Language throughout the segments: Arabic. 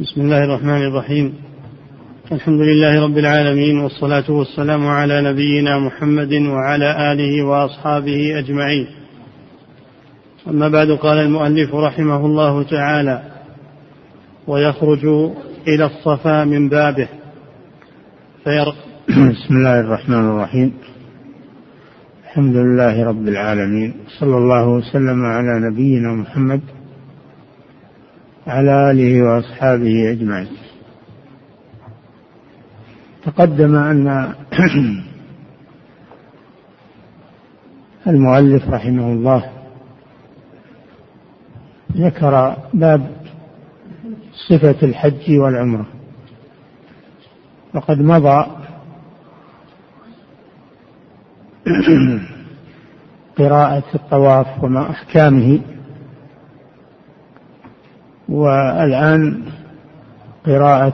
بسم الله الرحمن الرحيم. الحمد لله رب العالمين والصلاة والسلام على نبينا محمد وعلى آله وأصحابه أجمعين. أما بعد قال المؤلف رحمه الله تعالى ويخرج إلى الصفا من بابه. فير بسم الله الرحمن الرحيم. الحمد لله رب العالمين. صلى الله وسلم على نبينا محمد وعلى آله وأصحابه أجمعين. تقدم أن المؤلف رحمه الله ذكر باب صفة الحج والعمرة وقد مضى قراءة الطواف وما أحكامه والآن قراءة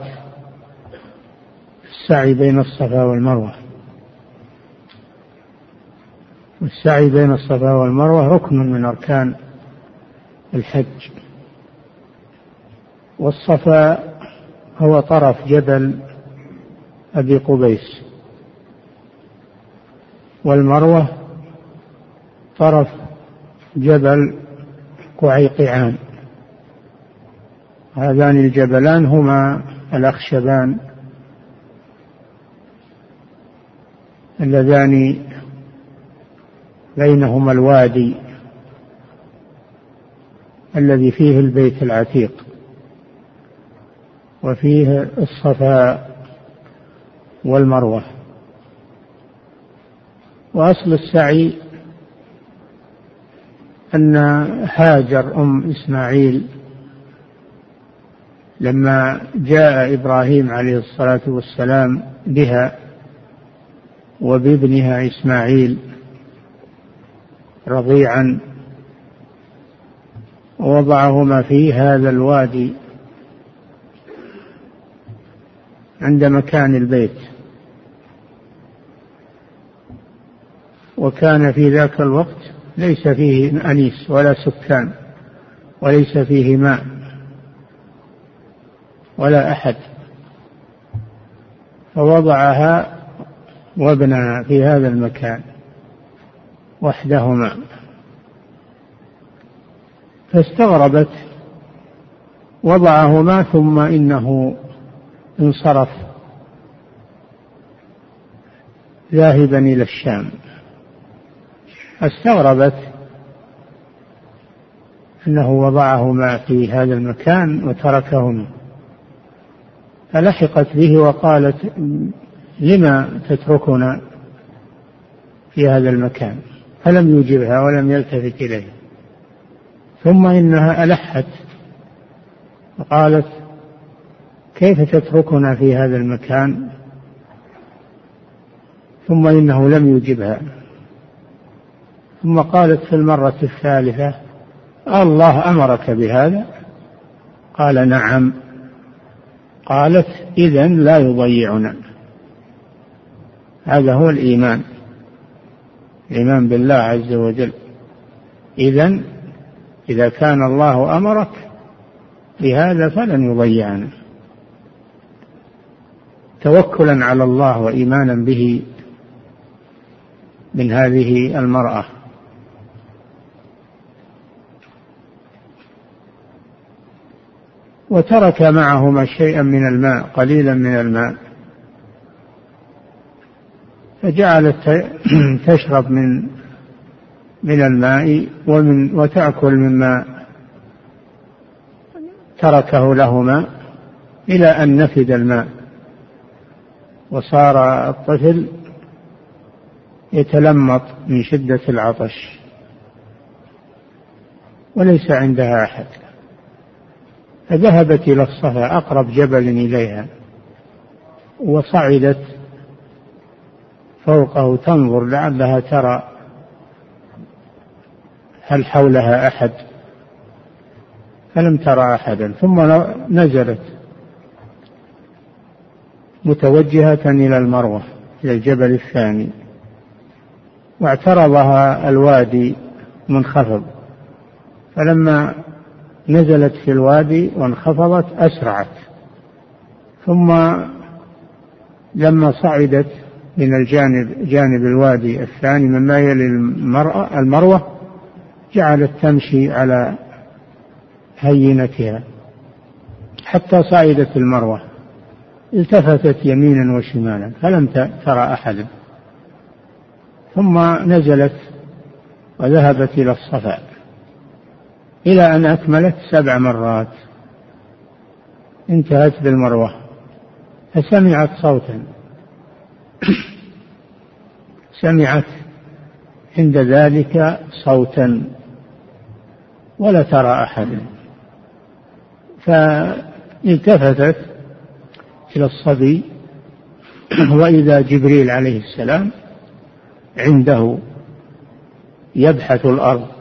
السعي بين الصفا والمروة. والسعي بين الصفا والمروة ركن من أركان الحج. والصفا هو طرف جبل أبي قبيس. والمروة طرف جبل قعيقعان. هذان الجبلان هما الأخشبان اللذان بينهما الوادي الذي فيه البيت العتيق وفيه الصفا والمروة. وأصل السعي أن هاجر أم إسماعيل لما جاء إبراهيم عليه الصلاة والسلام بها وبابنها إسماعيل رضيعا ووضعهما في هذا الوادي عند مكان البيت. وكان في ذاك الوقت ليس فيه أنيس ولا سكان وليس فيه ماء. ولا أحد. فوضعها وابنها في هذا المكان وحدهما. فاستغربت وضعهما ثم إنه انصرف ذاهبا إلى الشام. استغربت أنه وضعهما في هذا المكان وتركهما. فلحقت به وقالت لما تتركنا في هذا المكان؟ فلم يجبها ولم يلتفت إليه. ثم إنها ألحت وقالت كيف تتركنا في هذا المكان؟ ثم إنه لم يجبها. ثم قالت في المرة الثالثة الله أمرك بهذا؟ قال نعم. قالت إذا لا يضيعنا. هذا هو الإيمان. الإيمان بالله عز وجل. إذا إذا كان الله أمرك بهذا فلن يضيعنا. توكلا على الله وإيمانا به من هذه المرأة. وترك معهما شيئا من الماء قليلا من الماء. فجعلت تشرب من من الماء ومن وتأكل مما تركه لهما إلى أن نفد الماء. وصار الطفل يتلمط من شدة العطش. وليس عندها أحد. فذهبت إلى الصفا أقرب جبل إليها وصعدت فوقه تنظر لعلها ترى هل حولها أحد. فلم ترى أحدا ثم نزلت متوجهة إلى المروة إلى الجبل الثاني واعترضها الوادي منخفض. فلما نزلت في الوادي وانخفضت أسرعت. ثم لما صعدت من الجانب جانب الوادي الثاني مما يلي المرأة المروة جعلت تمشي على هينتها. حتى صعدت المروة. التفتت يمينا وشمالا فلم ترى أحدا. ثم نزلت وذهبت إلى الصفا. إلى أن أكملت سبع مرات. انتهت بالمروة. فسمعت صوتا. سمعت عند ذلك صوتا. ولا ترى أحدا فالتفتت إلى الصبي. وإذا جبريل عليه السلام عنده يبحث الأرض.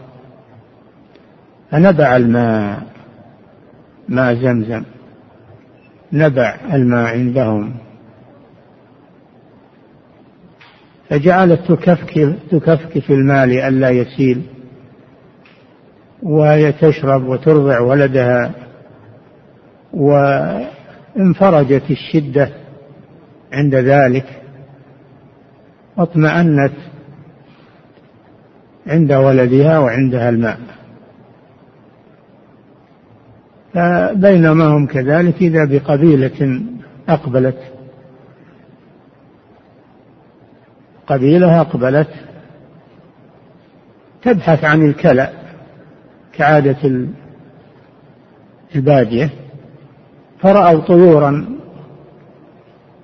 فنبع الماء ماء زمزم. نبع الماء عندهم. فجعلت تكفكف تكفكف الماء لئلا يسيل وهي تشرب وترضع ولدها. وانفرجت الشدة عند ذلك. واطمأنت عند ولدها وعندها الماء. فبينما هم كذلك إذا بقبيلة أقبلت. قبيلة أقبلت تبحث عن الكلأ كعادة البادية فرأوا طيورا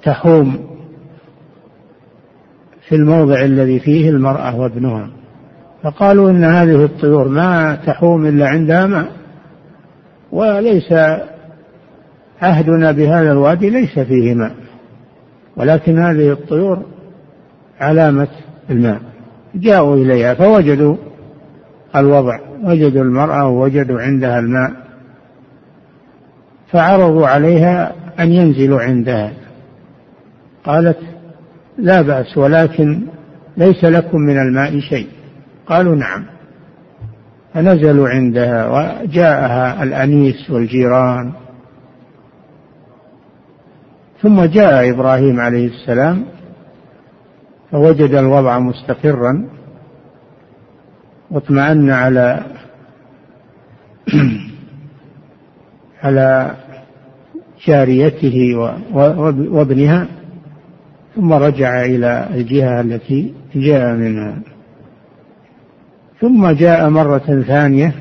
تحوم في الموضع الذي فيه المرأة وابنها فقالوا إن هذه الطيور ما تحوم إلا عندها ماء. وليس عهدنا بهذا الوادي ليس فيه ماء ولكن هذه الطيور علامة الماء. جاءوا إليها فوجدوا الوضع وجدوا المرأة ووجدوا عندها الماء فعرضوا عليها أن ينزلوا عندها. قالت لا بأس ولكن ليس لكم من الماء شيء. قالوا نعم. فنزلوا عندها وجاءها الأنيس والجيران. ثم جاء إبراهيم عليه السلام فوجد الوضع مستقرا واطمأن على على جاريته وابنها ثم رجع إلى الجهة التي جاء منها. ثم جاء مرة ثانية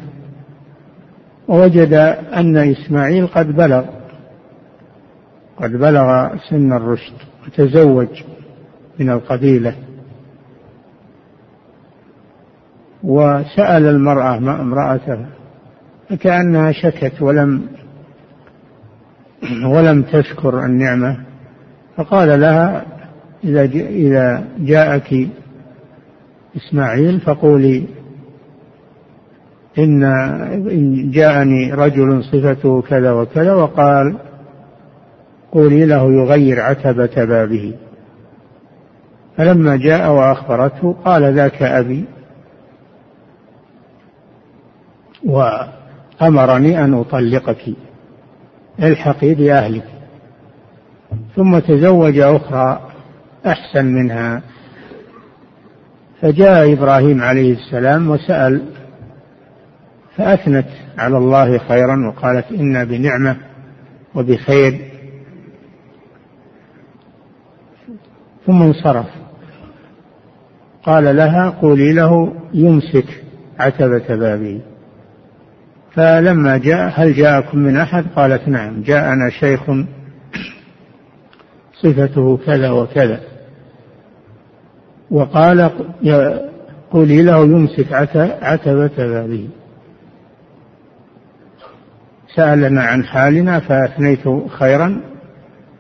ووجد أن إسماعيل قد بلغ قد بلغ سن الرشد وتزوج من القبيلة. وسأل المرأة امرأته فكأنها شكت ولم ولم تشكر النعمة فقال لها إذا إذا جاءك إسماعيل فقولي إن جاءني رجل صفته كذا وكذا وقال قولي له يغير عتبة بابه. فلما جاء وأخبرته قال ذاك أبي. وأمرني أن أطلقك. الحقي بأهلك. ثم تزوج أخرى أحسن منها. فجاء إبراهيم عليه السلام وسأل فأثنت على الله خيرا وقالت إنا بنعمة وبخير. ثم انصرف. قال لها قولي له يمسك عتبة بابه فلما جاء هل جاءكم من أحد؟ قالت نعم جاءنا شيخ صفته كذا وكذا. وقال قولي له يمسك عتبة بابه سألنا عن حالنا فأثنيت خيرا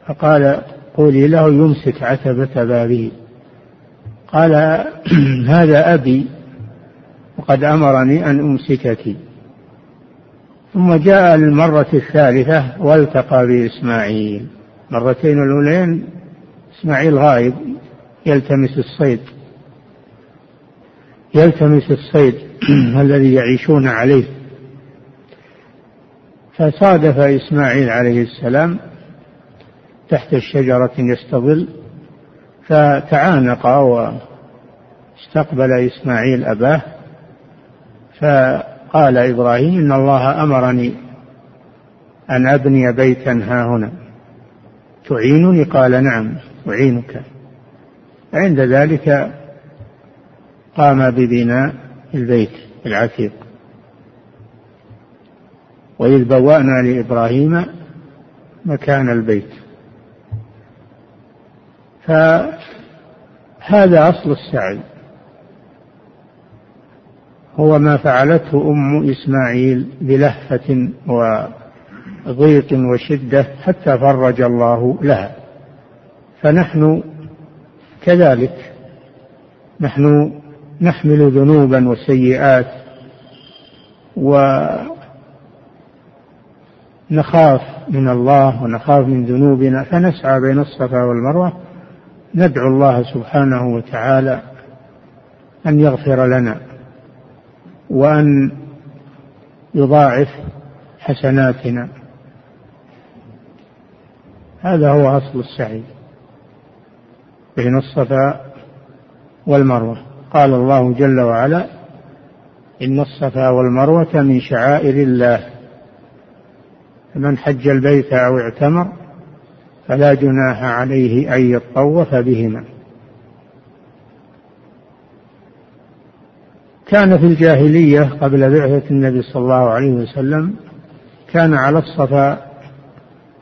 فقال قولي له يمسك عتبة بابه قال هذا أبي وقد أمرني أن أمسكك. ثم جاء المرة الثالثة والتقى بإسماعيل. مرتين الأولين إسماعيل غائب يلتمس الصيد. يلتمس الصيد الذي يعيشون عليه. فصادف إسماعيل عليه السلام تحت الشجرة يستظل فتعانقا واستقبل إسماعيل أباه فقال إبراهيم إن الله أمرني أن أبني بيتا ها هنا. تعينني؟ قال نعم أعينك. عند ذلك قام ببناء البيت العتيق. وإذ بوأنا لإبراهيم مكان البيت. فهذا أصل السعي. هو ما فعلته أم إسماعيل بلهفة وضيق وشدة حتى فرج الله لها. فنحن كذلك نحن نحمل ذنوبا وسيئات ونخاف من الله ونخاف من ذنوبنا فنسعى بين الصفا والمروة. ندعو الله سبحانه وتعالى أن يغفر لنا وأن يضاعف حسناتنا. هذا هو أصل السعي بين الصفا والمروة. قال الله جل وعلا إن الصفا والمروة من شعائر الله. فمن حج البيت أو اعتمر فلا جناح عليه أن يطوف بهما. كان في الجاهلية قبل بعثة النبي صلى الله عليه وسلم كان على الصفا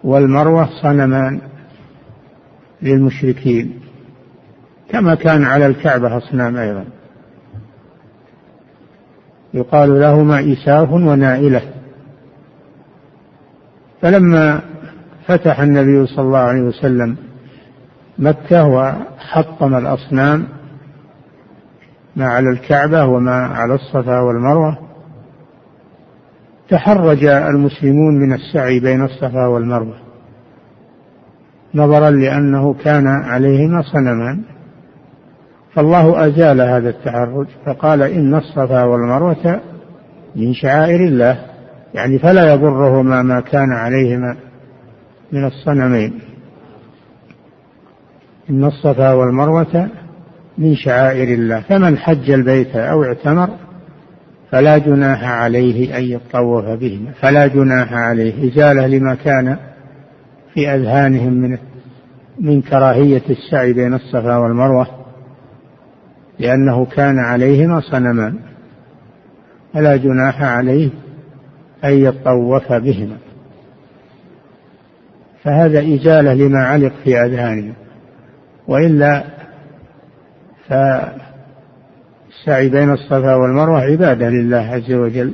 والمروة صنمان للمشركين كما كان على الكعبة أصنام أيضا. يقال لهما إساف ونائلة. فلما فتح النبي صلى الله عليه وسلم مكة وحطم الأصنام ما على الكعبة وما على الصفا والمروة تحرج المسلمون من السعي بين الصفا والمروة نظرا لأنه كان عليهما صنمان فالله أزال هذا التحرج فقال إن الصفا والمروة من شعائر الله. يعني فلا يضرهما ما كان عليهما من الصنمين. إن الصفا والمروة من شعائر الله فمن حج البيت أو اعتمر فلا جناح عليه أن يطوف بهما فلا جناح عليه إزالة لما كان في أذهانهم من من كراهية السعي بين الصفا والمروة لأنه كان عليهما صنمان فلا جناح عليه أن يطوف بهما. فهذا إزالة لما علق في أذهانهم وإلا فالسعي بين الصفا والمروة عبادة لله عز وجل.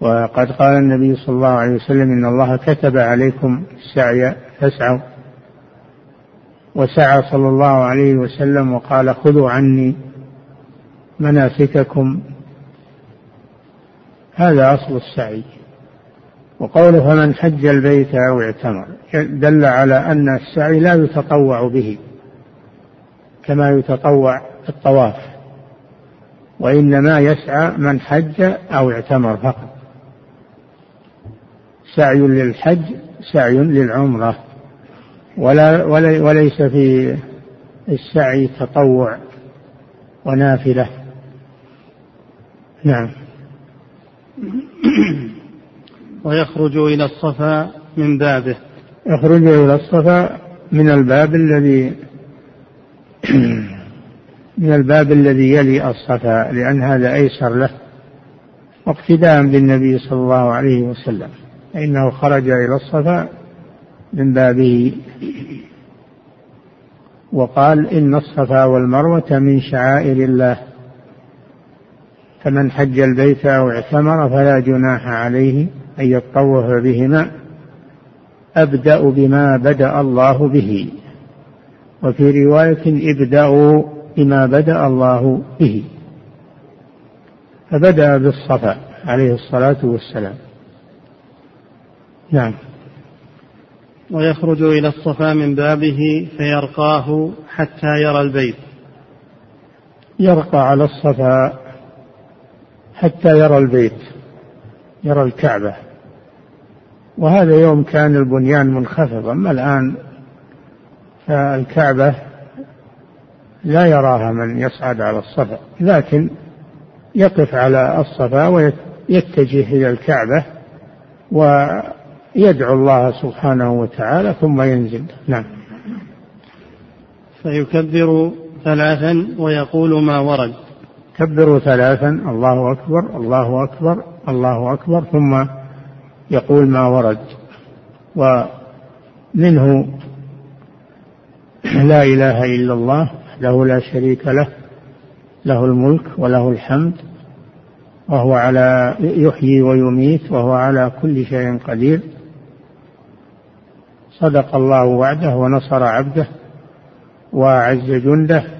وقد قال النبي صلى الله عليه وسلم إن الله كتب عليكم السعي فاسعوا. وسعى صلى الله عليه وسلم وقال خذوا عني مناسككم هذا أصل السعي. وقوله فمن حج البيت أو اعتمر دل على أن السعي لا يتطوع به كما يتطوع الطواف. وإنما يسعى من حج أو اعتمر فقط. سعي للحج سعي للعمرة. ولا وليس في السعي تطوع ونافلة. نعم. ويخرج إلى الصفا من بابه. يخرج إلى الصفا من الباب الذي من الباب الذي يلي الصفا لأن هذا أيسر له. واقتداء بالنبي صلى الله عليه وسلم. فإنه خرج إلى الصفا من بابه. وقال إن الصفا والمروة من شعائر الله. فمن حج البيت أو اعتمر فلا جناح عليه أن يطوف بهما أبدأ بما بدأ الله به. وفي رواية ابدأوا بما بدأ الله به. فبدأ بالصفا عليه الصلاة والسلام. نعم. ويخرج إلى الصفا من بابه فيرقاه حتى يرى البيت. يرقى على الصفا حتى يرى البيت يرى الكعبة. وهذا يوم كان البنيان منخفض أما الآن فالكعبة لا يراها من يصعد على الصفا لكن يقف على الصفا ويتجه إلى الكعبة ويدعو الله سبحانه وتعالى ثم ينزل. نعم. فيكبر ثلاثا ويقول ما ورد. كبروا ثلاثا الله أكبر الله أكبر الله أكبر ثم يقول ما ورد. ومنه لا إله إلا الله له لا شريك له له الملك وله الحمد وهو على يحيي ويميت وهو على كل شيء قدير. صدق الله وعده ونصر عبده وأعز جنده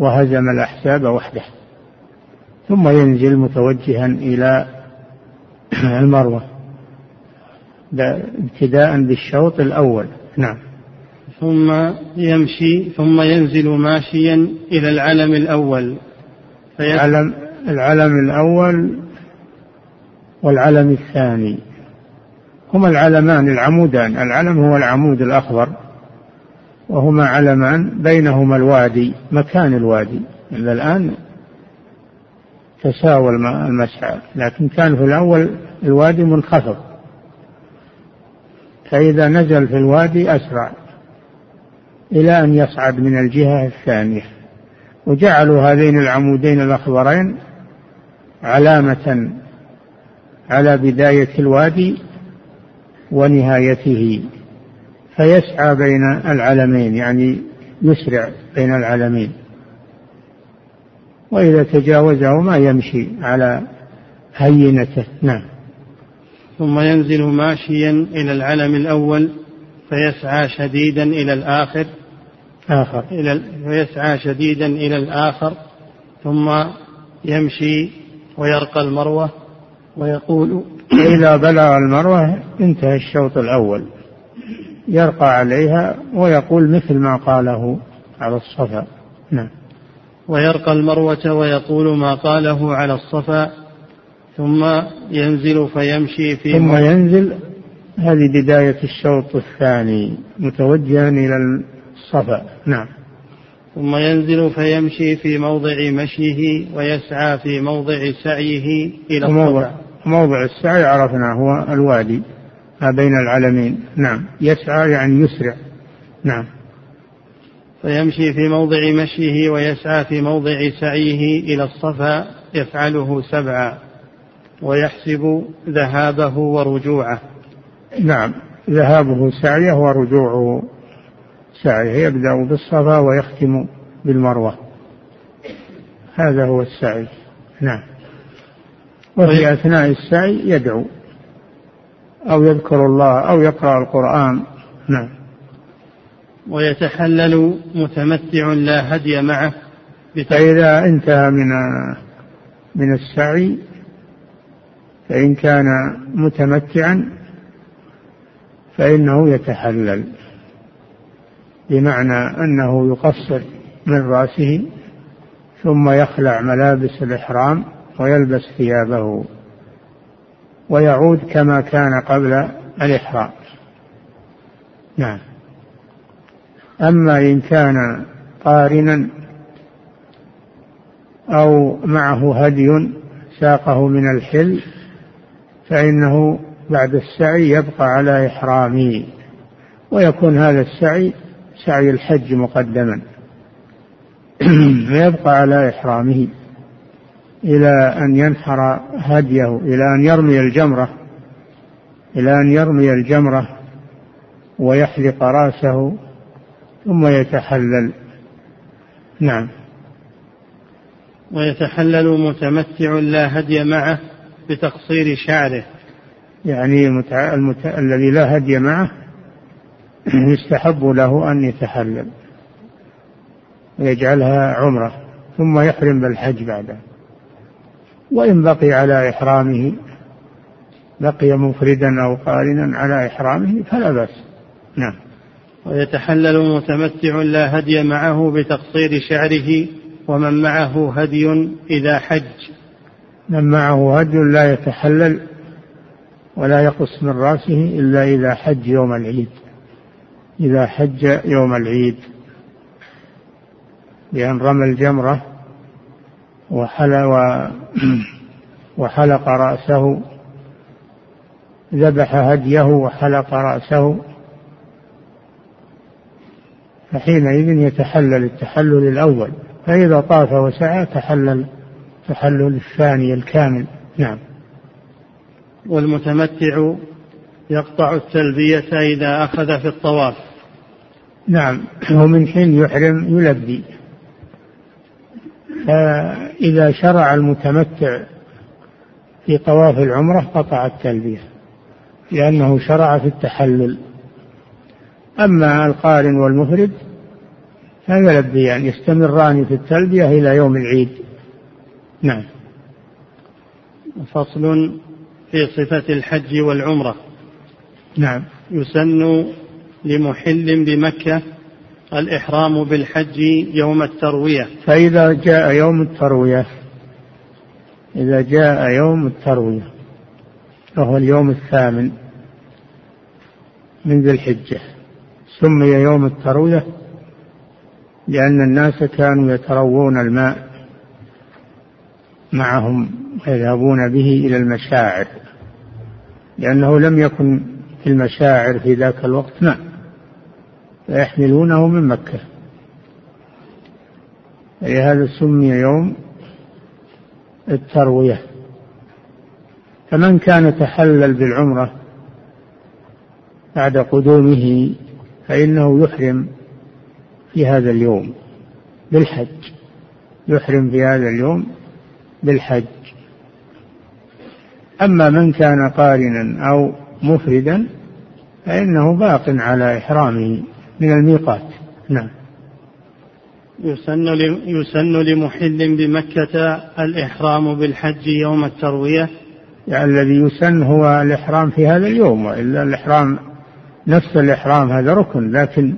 وهزم الأحزاب وحده. ثم ينزل متوجها إلى المروة. ابتداء بالشوط الأول. نعم. ثم يمشي ثم ينزل ماشيا إلى العلم الأول. العلم العلم الأول والعلم الثاني. هما العلمان العمودان. العلم هو العمود الأخضر. وهما علمان بينهما الوادي مكان الوادي. إلا الآن تساوى المسعى لكن كان في الأول الوادي منخفض. فإذا نزل في الوادي أسرع إلى أن يصعد من الجهة الثانية. وجعلوا هذين العمودين الأخضرين علامة على بداية الوادي ونهايته. فيسعى بين العلمين يعني يسرع بين العلمين وإذا تجاوزهما يمشي على هينته. نعم. ثم ينزل ماشيا إلى العلم الأول فيسعى شديدا إلى الآخر. آخر. إلى فيسعى شديدا إلى الآخر ثم يمشي ويرقى المروة ويقول إذا بلغ المروة انتهى الشوط الأول. يرقى عليها ويقول مثل ما قاله على الصفا. نعم. ويرقى المروة ويقول ما قاله على الصفا ثم ينزل فيمشي في ثم ينزل هذه بداية الشوط الثاني متوجها إلى الصفا. نعم. ثم ينزل فيمشي في موضع مشيه ويسعى في موضع سعيه إلى الصفا. موضع السعي عرفنا هو الوادي. ما بين العلمين. نعم. يسعى يعني يسرع. نعم. فيمشي في موضع مشيه ويسعى في موضع سعيه إلى الصفا يفعله سبعا ويحسب ذهابه ورجوعه. نعم. ذهابه سعيه ورجوعه سعيه. يبدأ بالصفا ويختم بالمروة. هذا هو السعي. نعم. وفي طيب. أثناء السعي يدعو. أو يذكر الله أو يقرأ القرآن. نعم. ويتحلل متمتع لا هدي معه فإذا انتهى من من السعي فإن كان متمتعا فإنه يتحلل بمعنى أنه يقصر من رأسه ثم يخلع ملابس الإحرام ويلبس ثيابه. ويعود كما كان قبل الإحرام نعم. أما إن كان قارنا أو معه هدي ساقه من الحل فإنه بعد السعي يبقى على إحرامه ويكون هذا السعي سعي الحج مقدما. فيبقى على إحرامه. إلى أن ينحر هديه إلى أن يرمي الجمرة إلى أن يرمي الجمرة ويحلق رأسه ثم يتحلل. نعم. ويتحلل متمتع لا هدي معه بتقصير شعره. يعني المتع... المتع... الذي لا هدي معه يستحب له أن يتحلل ويجعلها عمرة ثم يحرم بالحج بعده. وإن بقي على إحرامه بقي مفردا أو قارنا على إحرامه فلا بأس. نعم. ويتحلل متمتع لا هدي معه بتقصير شعره ومن معه هدي إذا حج. من معه هدي لا يتحلل ولا يقص من رأسه إلا إذا حج يوم العيد. إذا حج يوم العيد. بأن رمى الجمرة وحلق, وحلق رأسه ذبح هديه وحلق رأسه. فحينئذ يتحلل التحلل الأول فإذا طاف وسعى تحلل تحلل الثاني الكامل. نعم. والمتمتع يقطع التلبية إذا أخذ في الطواف. نعم. ومن حين يحرم يلبي. فإذا شرع المتمتع في طواف العمرة قطع التلبية لأنه شرع في التحلل. أما القارن والمفرد فيلبيان يستمران في التلبية إلى يوم العيد. نعم. فصل في صفة الحج والعمرة. نعم. يسن لمحل بمكة الإحرام بالحج يوم التروية. فإذا جاء يوم التروية إذا جاء يوم التروية وهو اليوم الثامن من ذي الحجة. سمي يوم التروية لأن الناس كانوا يتروون الماء معهم ويذهبون به إلى المشاعر لأنه لم يكن في المشاعر في ذاك الوقت ماء. فيحملونه من مكة. لهذا سمي يوم التروية. فمن كان تحلل بالعمرة بعد قدومه فإنه يحرم في هذا اليوم بالحج. يحرم في هذا اليوم بالحج. أما من كان قارنا أو مفردا فإنه باق على إحرامه. من الميقات. نعم. يسن يسن لمحل بمكة الإحرام بالحج يوم التروية. يعني الذي يسن هو الإحرام في هذا اليوم وإلا الإحرام نفس الإحرام هذا ركن لكن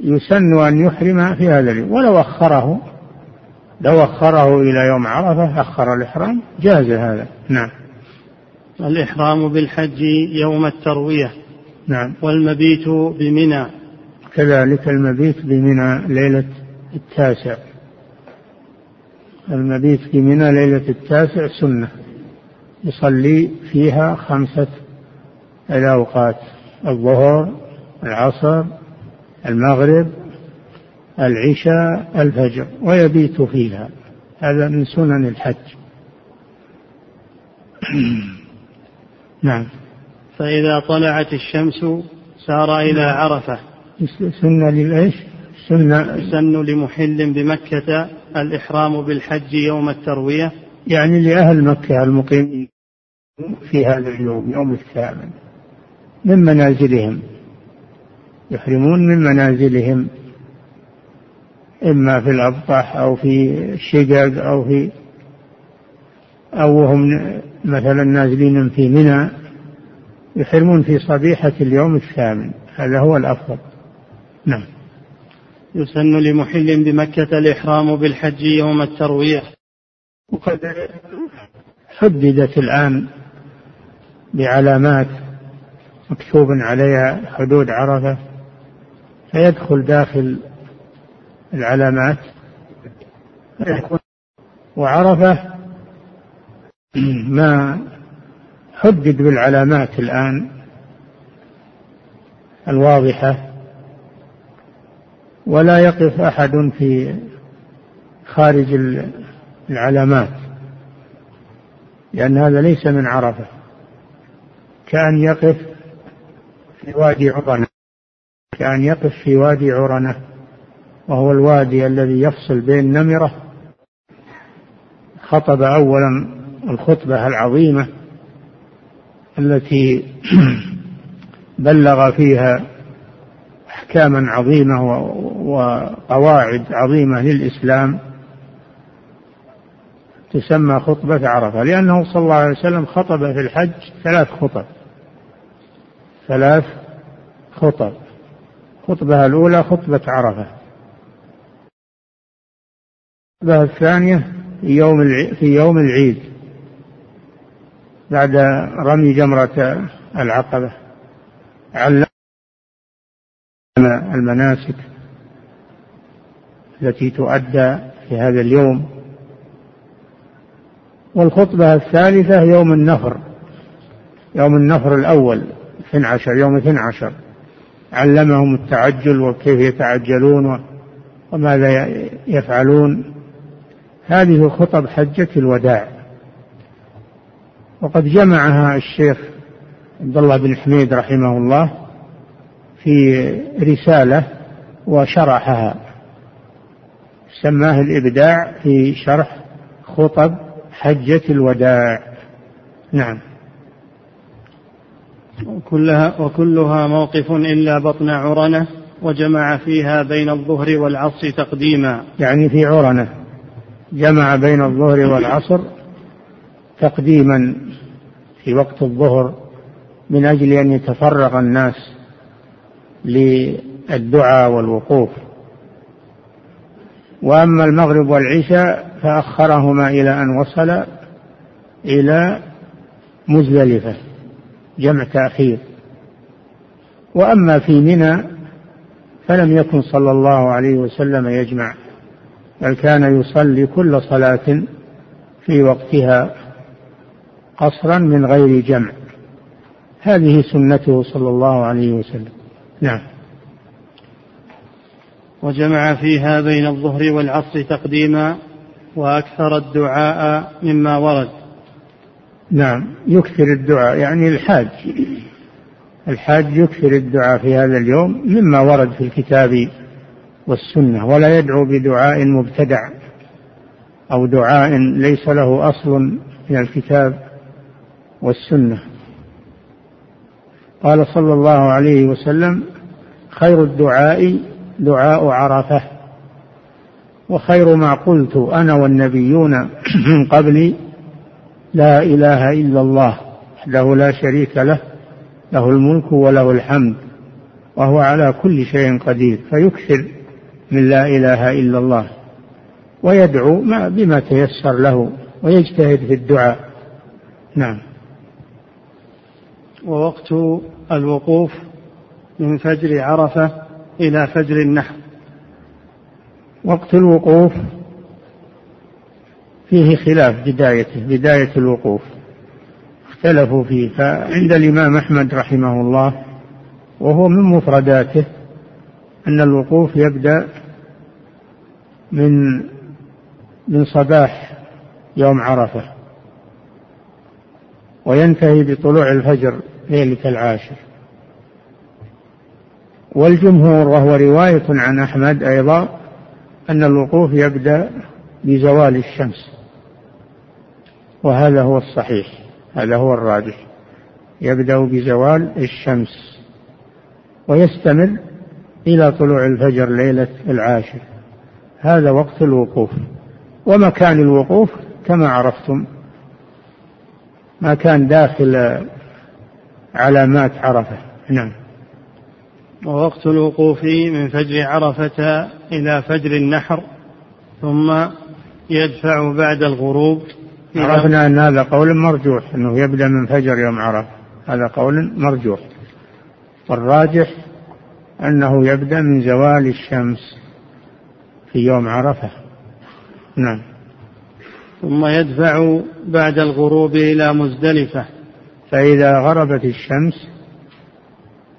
يسن أن يحرم في هذا اليوم. ولو أخره لو أخره إلى يوم عرفة أخر الإحرام جاز هذا. نعم. الإحرام بالحج يوم التروية. نعم. والمبيت بمنى. كذلك المبيت بمنى ليلة التاسع. المبيت بمنى ليلة التاسع سنة. يصلي فيها خمسة الأوقات الظهر العصر المغرب العشاء الفجر ويبيت فيها. هذا من سنن الحج. نعم. فإذا طلعت الشمس سار إلى. عرفة. سنة للإيش؟ سنة. سن لمحل بمكة الإحرام بالحج يوم التروية. يعني لأهل مكة المقيمين في هذا اليوم يوم الثامن من منازلهم؟ يحرمون من منازلهم إما في الأبطح أو في الشقق أو في أو هم مثلا نازلين في منى يحرمون في صبيحة اليوم الثامن هذا هو الأفضل. نعم. يسن لمحل بمكة الإحرام بالحج يوم التروية وقد حددت الآن بعلامات مكتوب عليها حدود عرفة فيدخل داخل العلامات. وعرفة ما حدد بالعلامات الآن الواضحة. ولا يقف أحد في خارج العلامات لأن هذا ليس من عرفة. كأن يقف في وادي عرنة كأن يقف في وادي عرنة وهو الوادي الذي يفصل بين نمرة خطب أولا الخطبة العظيمة التي بلغ فيها أحكاما عظيمة وقواعد عظيمة للإسلام تسمى خطبة عرفة لأنه صلى الله عليه وسلم خطب في الحج ثلاث خطب. ثلاث خطب. الخطبة الأولى خطبة عرفة. الخطبة الثانية في يوم في يوم العيد. بعد رمي جمرة العقبة. علم المناسك التي تؤدى في هذا اليوم والخطبة الثالثة يوم النفر يوم النفر الأول 12 يوم 12 علمهم التعجل وكيف يتعجلون وماذا يفعلون. هذه خطب حجة الوداع. وقد جمعها الشيخ عبد الله بن حميد رحمه الله في رسالة وشرحها. سماه الإبداع في شرح خطب حجة الوداع. نعم. وكلها وكلها موقف إلا بطن عرنة وجمع فيها بين الظهر والعصر تقديما. يعني في عرنة. جمع بين الظهر والعصر تقديما في وقت الظهر من أجل أن يتفرغ الناس للدعاء والوقوف. وأما المغرب والعشاء فأخرهما إلى أن وصل إلى مزدلفة جمع تأخير. وأما في منى فلم يكن صلى الله عليه وسلم يجمع بل كان يصلي كل صلاة في وقتها قصرا من غير جمع. هذه سنته صلى الله عليه وسلم. نعم. وجمع فيها بين الظهر والعصر تقديما وأكثر الدعاء مما ورد. نعم. يكثر الدعاء يعني الحاج. الحاج يكثر الدعاء في هذا اليوم مما ورد في الكتاب والسنة ولا يدعو بدعاء مبتدع أو دعاء ليس له أصل من الكتاب والسنة. قال صلى الله عليه وسلم خير الدعاء دعاء عرفة وخير ما قلت أنا والنبيون من قبلي لا إله إلا الله وحده لا شريك له له الملك وله الحمد وهو على كل شيء قدير فيكثر من لا إله إلا الله ويدعو بما تيسر له ويجتهد في الدعاء. نعم. ووقت الوقوف من فجر عرفة إلى فجر النحر. وقت الوقوف فيه خلاف بدايته بداية الوقوف. اختلفوا فيه فعند الإمام أحمد رحمه الله وهو من مفرداته أن الوقوف يبدأ من من صباح يوم عرفة وينتهي بطلوع الفجر ليلة العاشر. والجمهور وهو رواية عن أحمد أيضا أن الوقوف يبدأ بزوال الشمس. وهذا هو الصحيح هذا هو الراجح. يبدأ بزوال الشمس. ويستمر إلى طلوع الفجر ليلة العاشر. هذا وقت الوقوف. ومكان الوقوف كما عرفتم ما كان داخل علامات عرفة. نعم. ووقت الوقوف من فجر عرفة إلى فجر النحر ثم يدفع بعد الغروب عرفنا أن هذا قول مرجوح أنه يبدأ من فجر يوم عرفة. هذا قول مرجوح. والراجح أنه يبدأ من زوال الشمس في يوم عرفة. نعم. ثم يدفع بعد الغروب إلى مزدلفة. فإذا غربت الشمس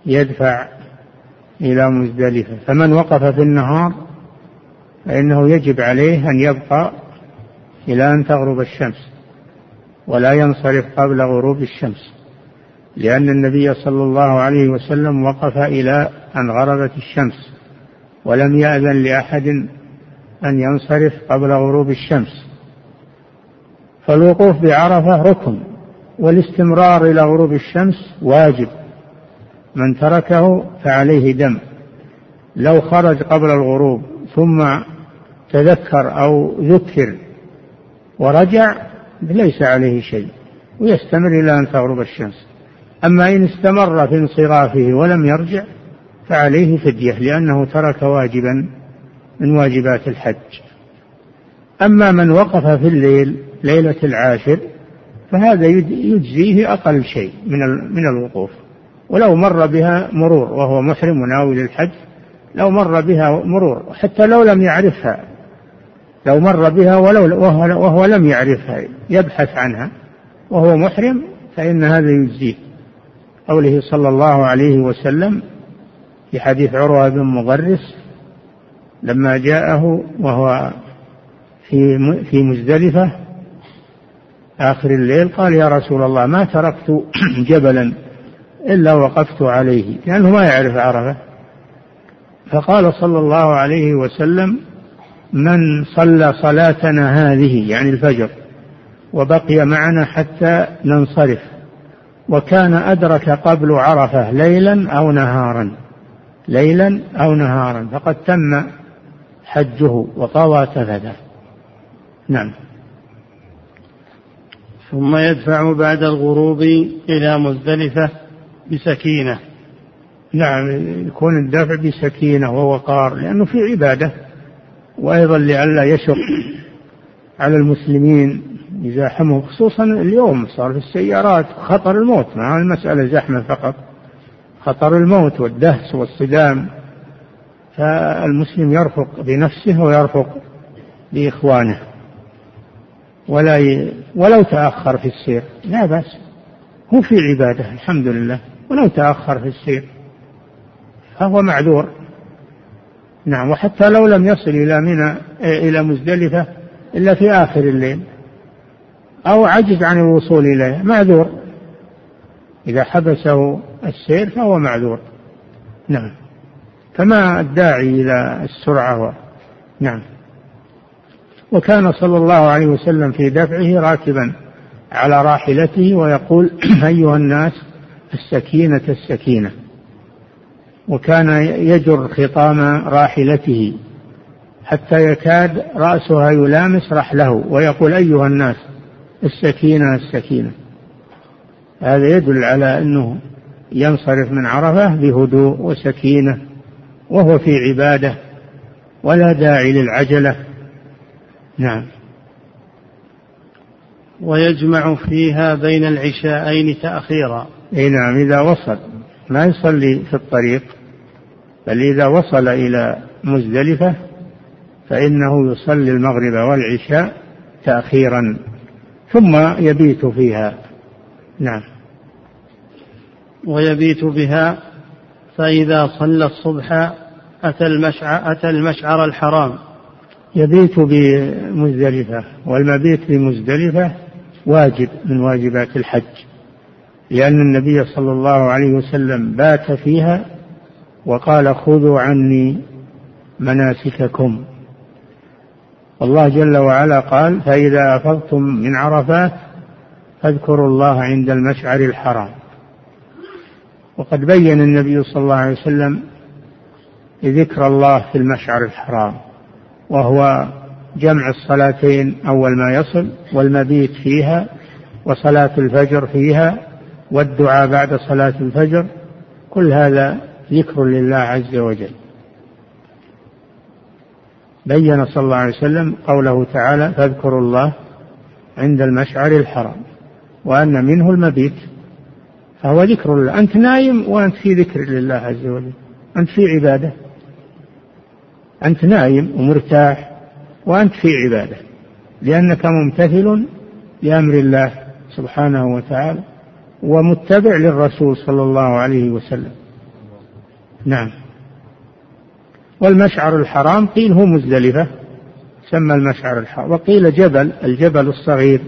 يدفع إلى مزدلفة فمن وقف في النهار فإنه يجب عليه أن يبقى إلى أن تغرب الشمس ولا ينصرف قبل غروب الشمس لأن النبي صلى الله عليه وسلم وقف إلى أن غربت الشمس ولم يأذن لأحد أن ينصرف قبل غروب الشمس. فالوقوف بعرفة ركن. والاستمرار إلى غروب الشمس واجب. من تركه فعليه دم. لو خرج قبل الغروب ثم تذكر أو ذكر ورجع ليس عليه شيء ويستمر إلى أن تغرب الشمس. أما إن استمر في انصرافه ولم يرجع فعليه فدية لأنه ترك واجبا من واجبات الحج. أما من وقف في الليل ليلة العاشر فهذا يجزيه أقل شيء من من الوقوف. ولو مر بها مرور وهو محرم وناوي للحج لو مر بها مرور حتى لو لم يعرفها لو مر بها ولو وهو, وهو لم يعرفها يبحث عنها وهو محرم فإن هذا يجزيه. قوله صلى الله عليه وسلم في حديث عروة بن مغرس لما جاءه وهو في في مزدلفة آخر الليل قال يا رسول الله ما تركت جبلا إلا وقفت عليه. لأنه ما يعرف عرفة. فقال صلى الله عليه وسلم من صلى صلاتنا هذه يعني الفجر وبقي معنا حتى ننصرف وكان أدرك قبل عرفة ليلا أو نهارا ليلا أو نهارا فقد تم حجه وطوى تفده نعم. ثم يدفع بعد الغروب إلى مزدلفة بسكينة. نعم يكون الدفع بسكينة ووقار لأنه في عبادة. وأيضا لئلا يشق على المسلمين يزاحمهم خصوصا اليوم صار في السيارات خطر الموت. ما المسألة زحمة فقط خطر الموت والدهس والصدام. فالمسلم يرفق بنفسه ويرفق بإخوانه. ولا ي... ولو تأخر في السير. لا بأس. هو في عبادة الحمد لله ولو تأخر في السير. فهو معذور. نعم وحتى لو لم يصل إلى منى إلى مزدلفة إلا في آخر الليل. أو عجز عن الوصول إليها. معذور. إذا حبسه السير فهو معذور. نعم. فما الداعي إلى السرعة. نعم. وكان صلى الله عليه وسلم في دفعه راكبا على راحلته ويقول أيها الناس السكينة السكينة. وكان يجر خطام راحلته حتى يكاد رأسها يلامس رحله ويقول أيها الناس السكينة السكينة. هذا يدل على أنه ينصرف من عرفة بهدوء وسكينة وهو في عبادة ولا داعي للعجلة. نعم. ويجمع فيها بين العشاءين تأخيرا. إي نعم إذا وصل. ما يصلي في الطريق بل إذا وصل إلى مزدلفة فإنه يصلي المغرب والعشاء تأخيرا ثم يبيت فيها. نعم. ويبيت بها فإذا صلى الصبح أتى المشعر, أتى المشعر الحرام. يبيت بمزدلفة والمبيت بمزدلفة واجب من واجبات الحج لأن النبي صلى الله عليه وسلم بات فيها وقال خذوا عني مناسككم. الله جل وعلا قال فإذا أفضتم من عرفات فاذكروا الله عند المشعر الحرام. وقد بين النبي صلى الله عليه وسلم ذكر الله في المشعر الحرام. وهو جمع الصلاتين أول ما يصل والمبيت فيها وصلاة الفجر فيها والدعاء بعد صلاة الفجر كل هذا ذكر لله عز وجل. بين صلى الله عليه وسلم قوله تعالى فاذكروا الله عند المشعر الحرام وأن منه المبيت فهو ذكر الله أنت نايم وأنت في ذكر لله عز وجل أنت في عبادة. أنت نايم ومرتاح وأنت في عبادة لأنك ممتثل لأمر الله سبحانه وتعالى ومتبع للرسول صلى الله عليه وسلم. نعم. والمشعر الحرام قيل هو مزدلفة سمى المشعر الحرام. وقيل جبل الجبل الصغير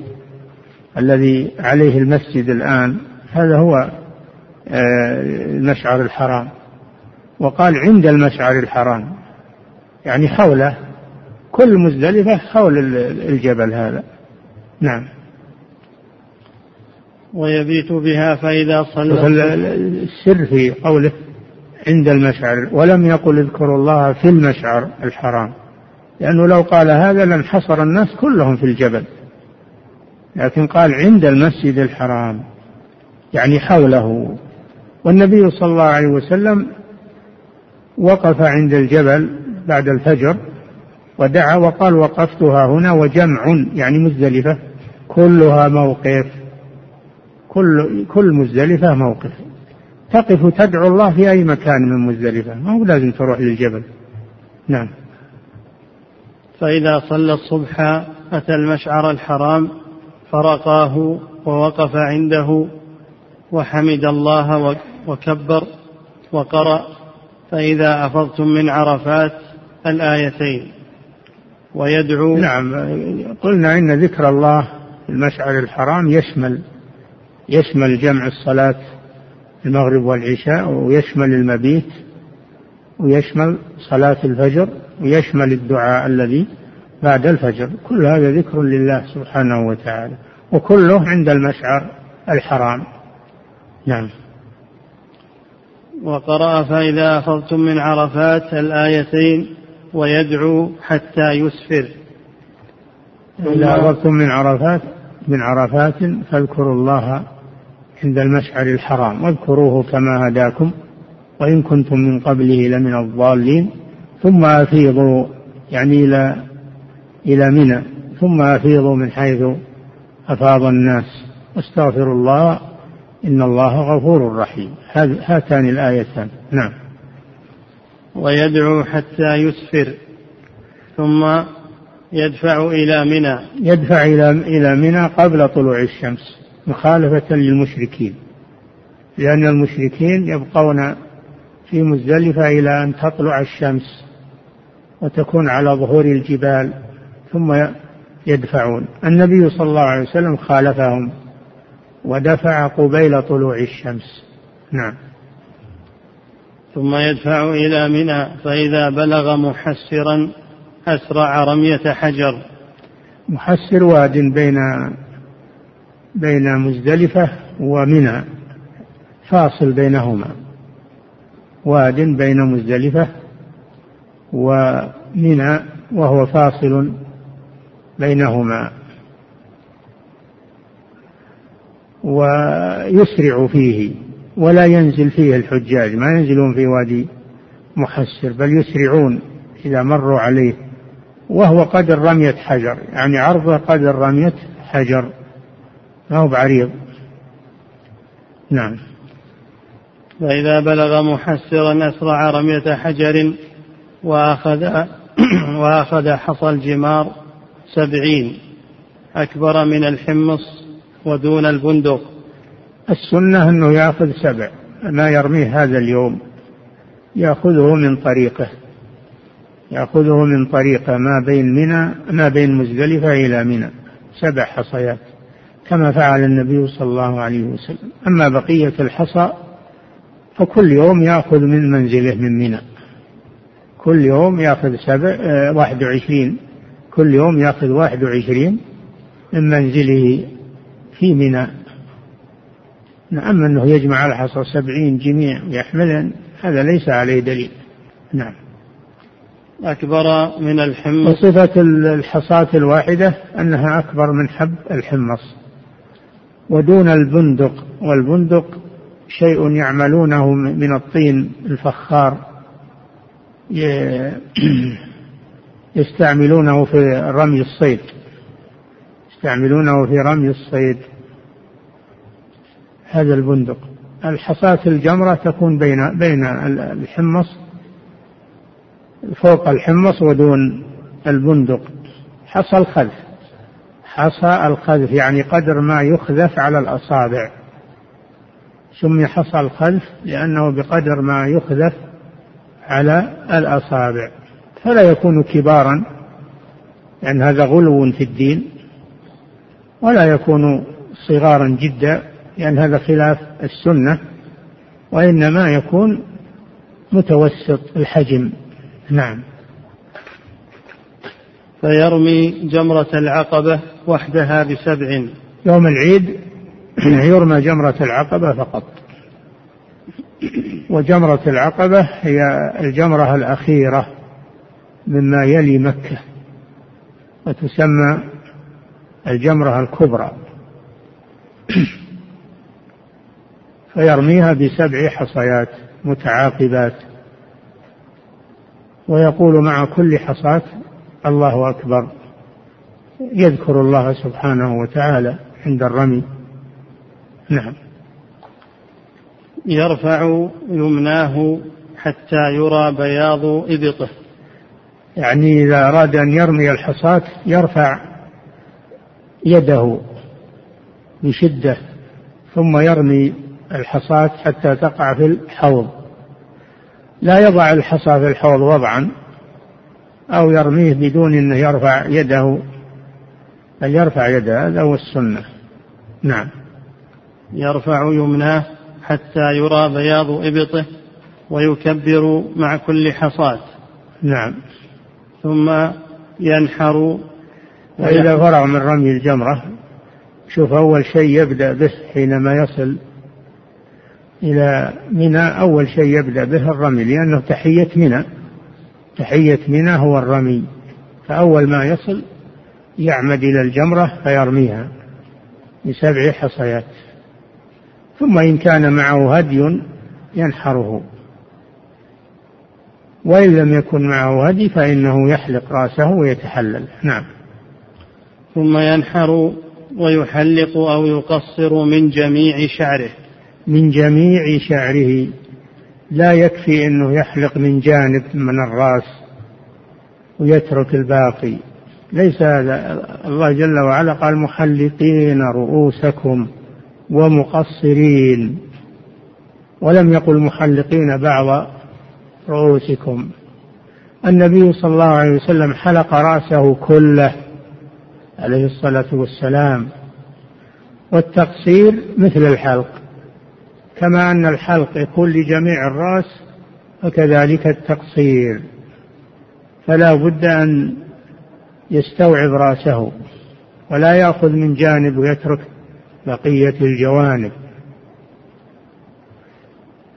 الذي عليه المسجد الآن هذا هو آه، المشعر الحرام. وقال عند المشعر الحرام. يعني حوله. كل مزدلفة حول الجبل هذا. نعم. ويبيت بها فإذا صلى. السر في قوله عند المشعر ولم يقل اذكروا الله في المشعر الحرام. لأنه لو قال هذا لانحصر الناس كلهم في الجبل. لكن قال عند المسجد الحرام. يعني حوله. والنبي صلى الله عليه وسلم وقف عند الجبل بعد الفجر ودعا وقال وقفتها هنا وجمع يعني مزدلفة كلها موقف كل كل مزدلفة موقف. تقف تدعو الله في أي مكان من مزدلفة ما هو لازم تروح للجبل. نعم. فإذا صلى الصبح أتى المشعر الحرام فرقاه ووقف عنده وحمد الله وكبر وقرأ. فإذا أفضتم من عرفات الآيتين ويدعو نعم قلنا إن ذكر الله في المشعر الحرام يشمل يشمل جمع الصلاة المغرب والعشاء ويشمل المبيت ويشمل صلاة الفجر ويشمل الدعاء الذي بعد الفجر. كل هذا ذكر لله سبحانه وتعالى وكله عند المشعر الحرام. نعم. وقرأ فإذا أفضتم من عرفات الآيتين ويدعو حتى يسفر. إذا أفضتم من عرفات من عرفات فاذكروا الله عند المشعر الحرام. واذكروه كما هداكم وإن كنتم من قبله لمن الضالين. ثم أفيضوا يعني إلى إلى منى. ثم أفيضوا من حيث أفاض الناس. واستغفروا الله إن الله غفور رحيم. هاتان الآيتان. نعم. ويدعو حتى يسفر ثم يدفع إلى منى. يدفع إلى إلى منى قبل طلوع الشمس مخالفة للمشركين. لأن المشركين يبقون في مزدلفة إلى أن تطلع الشمس وتكون على ظهور الجبال ثم يدفعون. النبي صلى الله عليه وسلم خالفهم ودفع قبيل طلوع الشمس. نعم. ثم يدفع إلى منى فإذا بلغ محسرا أسرع رمية حجر. محسر واد بين بين مزدلفة ومنى فاصل بينهما. واد بين مزدلفة ومنى وهو فاصل بينهما. ويسرع فيه. ولا ينزل فيه الحجاج ما ينزلون في وادي محسر بل يسرعون إذا مروا عليه وهو قدر رمية حجر يعني عرضه قدر رمية حجر ما هو بعريض. نعم. فإذا بلغ محسرا أسرع رمية حجر وأخذ وأخذ حصى الجمار سبعين أكبر من الحمص ودون البندق. السنة أنه يأخذ سبع ما يرميه هذا اليوم. يأخذه من طريقه. يأخذه من طريقه ما بين منى ما بين مزدلفة إلى منى. سبع حصيات كما فعل النبي صلى الله عليه وسلم. أما بقية الحصى فكل يوم يأخذ من منزله من منى. كل يوم يأخذ سبع آه، واحد وعشرين. كل يوم يأخذ واحد وعشرين من منزله في منى. نعم أنه يجمع الحصى سبعين جميع ويحملن هذا ليس عليه دليل. نعم. أكبر من الحمص. وصفة الحصاة الواحدة أنها أكبر من حب الحمص. ودون البندق والبندق شيء يعملونه من الطين الفخار يستعملونه في رمي الصيد. يستعملونه في رمي الصيد. هذا البندق. الحصاة الجمرة تكون بين بين الحمص فوق الحمص ودون البندق. حصى الخذف. حصى الخذف يعني قدر ما يخذف على الأصابع. سمي حصى الخذف لأنه بقدر ما يخذف على الأصابع. فلا يكون كبارا لأن هذا غلو في الدين ولا يكون صغارا جدا. لأن هذا خلاف السنة وإنما يكون متوسط الحجم. نعم. فيرمي جمرة العقبة وحدها بسبع. يوم العيد يرمى جمرة العقبة فقط. وجمرة العقبة هي الجمرة الأخيرة مما يلي مكة وتسمى الجمرة الكبرى. فيرميها بسبع حصيات متعاقبات. ويقول مع كل حصاة الله أكبر. يذكر الله سبحانه وتعالى عند الرمي. نعم. يرفع يمناه حتى يرى بياض إبطه. يعني إذا أراد أن يرمي الحصاة يرفع يده بشدة ثم يرمي الحصاة حتى تقع في الحوض. لا يضع الحصى في الحوض وضعا أو يرميه بدون أنه يرفع يده. بل يرفع يده؟ هذا هو السنة. نعم. يرفع يمناه حتى يرى بياض إبطه ويكبر مع كل حصاة نعم. ثم ينحر وإذا فرغ من رمي الجمرة شوف أول شيء يبدأ به حينما يصل إلى منى أول شيء يبدأ به الرمي لأنه تحية منى. تحية منى هو الرمي. فأول ما يصل يعمد إلى الجمرة فيرميها بسبع حصيات. ثم إن كان معه هدي ينحره. وإن لم يكن معه هدي فإنه يحلق رأسه ويتحلل. نعم. ثم ينحر ويحلق أو يقصر من جميع شعره. من جميع شعره. لا يكفي أنه يحلق من جانب من الرأس ويترك الباقي. ليس هذا. الله جل وعلا قال محلقين رؤوسكم ومقصرين. ولم يقل محلقين بعض رؤوسكم. النبي صلى الله عليه وسلم حلق رأسه كله عليه الصلاة والسلام. والتقصير مثل الحلق. كما أن الحلق يكون لجميع الرأس فكذلك التقصير. فلا بد أن يستوعب رأسه ولا يأخذ من جانب ويترك بقية الجوانب.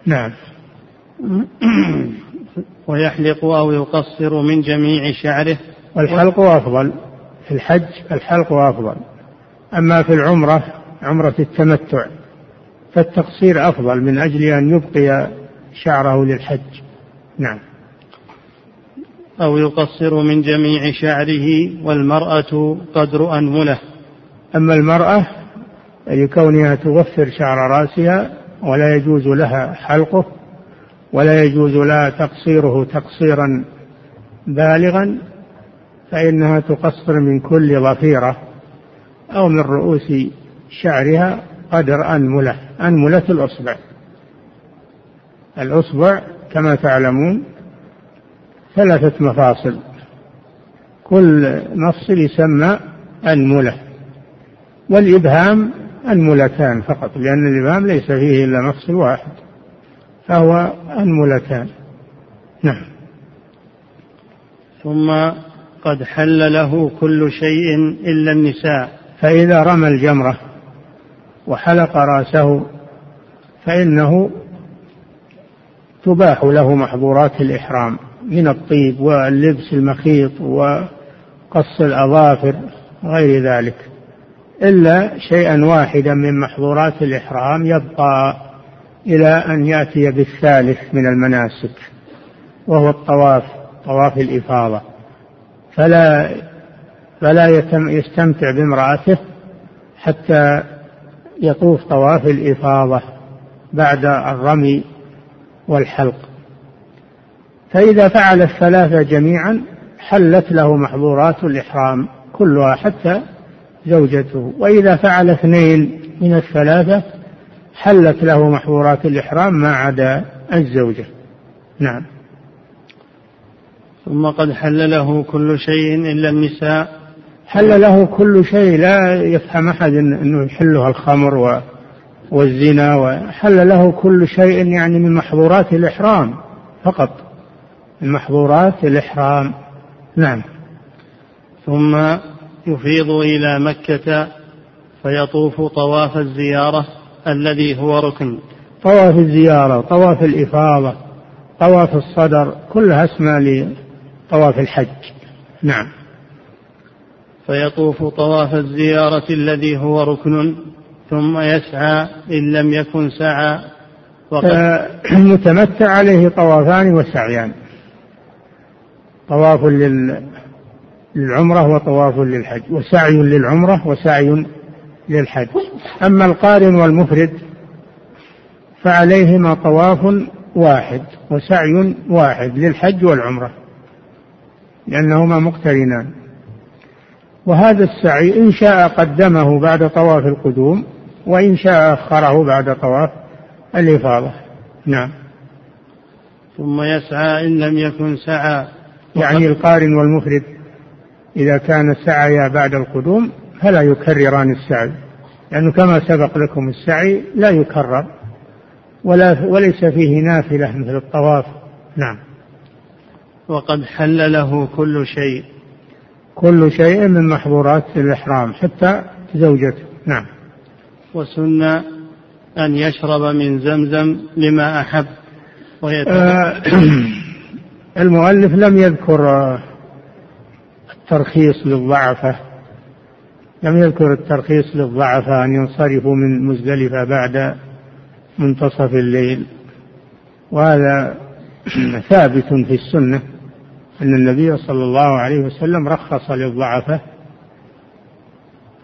نعم. ويحلق أو يقصر من جميع شعره. والحلق أفضل. في الحج الحلق أفضل. أما في العمرة عمرة التمتع. فالتقصير أفضل من أجل أن يبقي شعره للحج. نعم. أو يقصر من جميع شعره والمرأة قدر أنملة. أما المرأة لكونها توفر شعر رأسها ولا يجوز لها حلقه ولا يجوز لها تقصيره تقصيرا بالغا فإنها تقصر من كل ظفيرة أو من رؤوس شعرها قدر أنملة أنملة الأصبع. الأصبع كما تعلمون ثلاثة مفاصل. كل مفصل يسمى أنملة والإبهام أنملتان فقط لأن الإبهام ليس فيه إلا مفصل واحد فهو أنملتان نعم. ثم قد حل له كل شيء إلا النساء. فإذا رمى الجمرة وحلق رأسه فإنه تباح له محظورات الإحرام من الطيب واللبس المخيط وقص الأظافر غير ذلك إلا شيئا واحدا من محظورات الإحرام يبقى إلى أن يأتي بالثالث من المناسك وهو الطواف طواف الإفاضة. فلا فلا يستمتع بامرأته حتى يطوف طواف الإفاضة بعد الرمي والحلق. فإذا فعل الثلاثة جميعا حلت له محظورات الإحرام كلها حتى زوجته. وإذا فعل اثنين من الثلاثة حلت له محظورات الإحرام ما عدا الزوجة. نعم. ثم قد حل له كل شيء إلا النساء. حل له كل شيء لا يفهم أحد أنه يحلها الخمر والزنا وحل له كل شيء يعني من محظورات الإحرام فقط. من محظورات الإحرام. نعم. ثم يفيض إلى مكة فيطوف طواف الزيارة الذي هو ركن. طواف الزيارة طواف الإفاضة طواف الصدر كلها اسماء لطواف الحج. نعم. فيطوف طواف الزيارة الذي هو ركن ثم يسعى إن لم يكن سعى. المتمتع عليه طوافان وسعيان. طواف للعمرة وطواف للحج وسعي للعمرة وسعي للحج. أما القارن والمفرد فعليهما طواف واحد وسعي واحد للحج والعمرة لأنهما مقترنان. وهذا السعي إن شاء قدمه بعد طواف القدوم وإن شاء أخره بعد طواف الإفاضة. نعم. ثم يسعى إن لم يكن سعى. يعني القارن والمفرد إذا كان سعيا بعد القدوم فلا يكرران السعي. لأنه كما سبق لكم السعي لا يكرر. ولا وليس فيه نافلة مثل الطواف. نعم. وقد حل له كل شيء. كل شيء من محظورات الإحرام حتى زوجته. نعم. وسن أن يشرب من زمزم لما أحب آه المؤلف لم يذكر الترخيص للضعفة لم يذكر الترخيص للضعفة أن ينصرفوا من مزدلفة بعد منتصف الليل. وهذا ثابت في السنة. أن النبي صلى الله عليه وسلم رخص للضعفة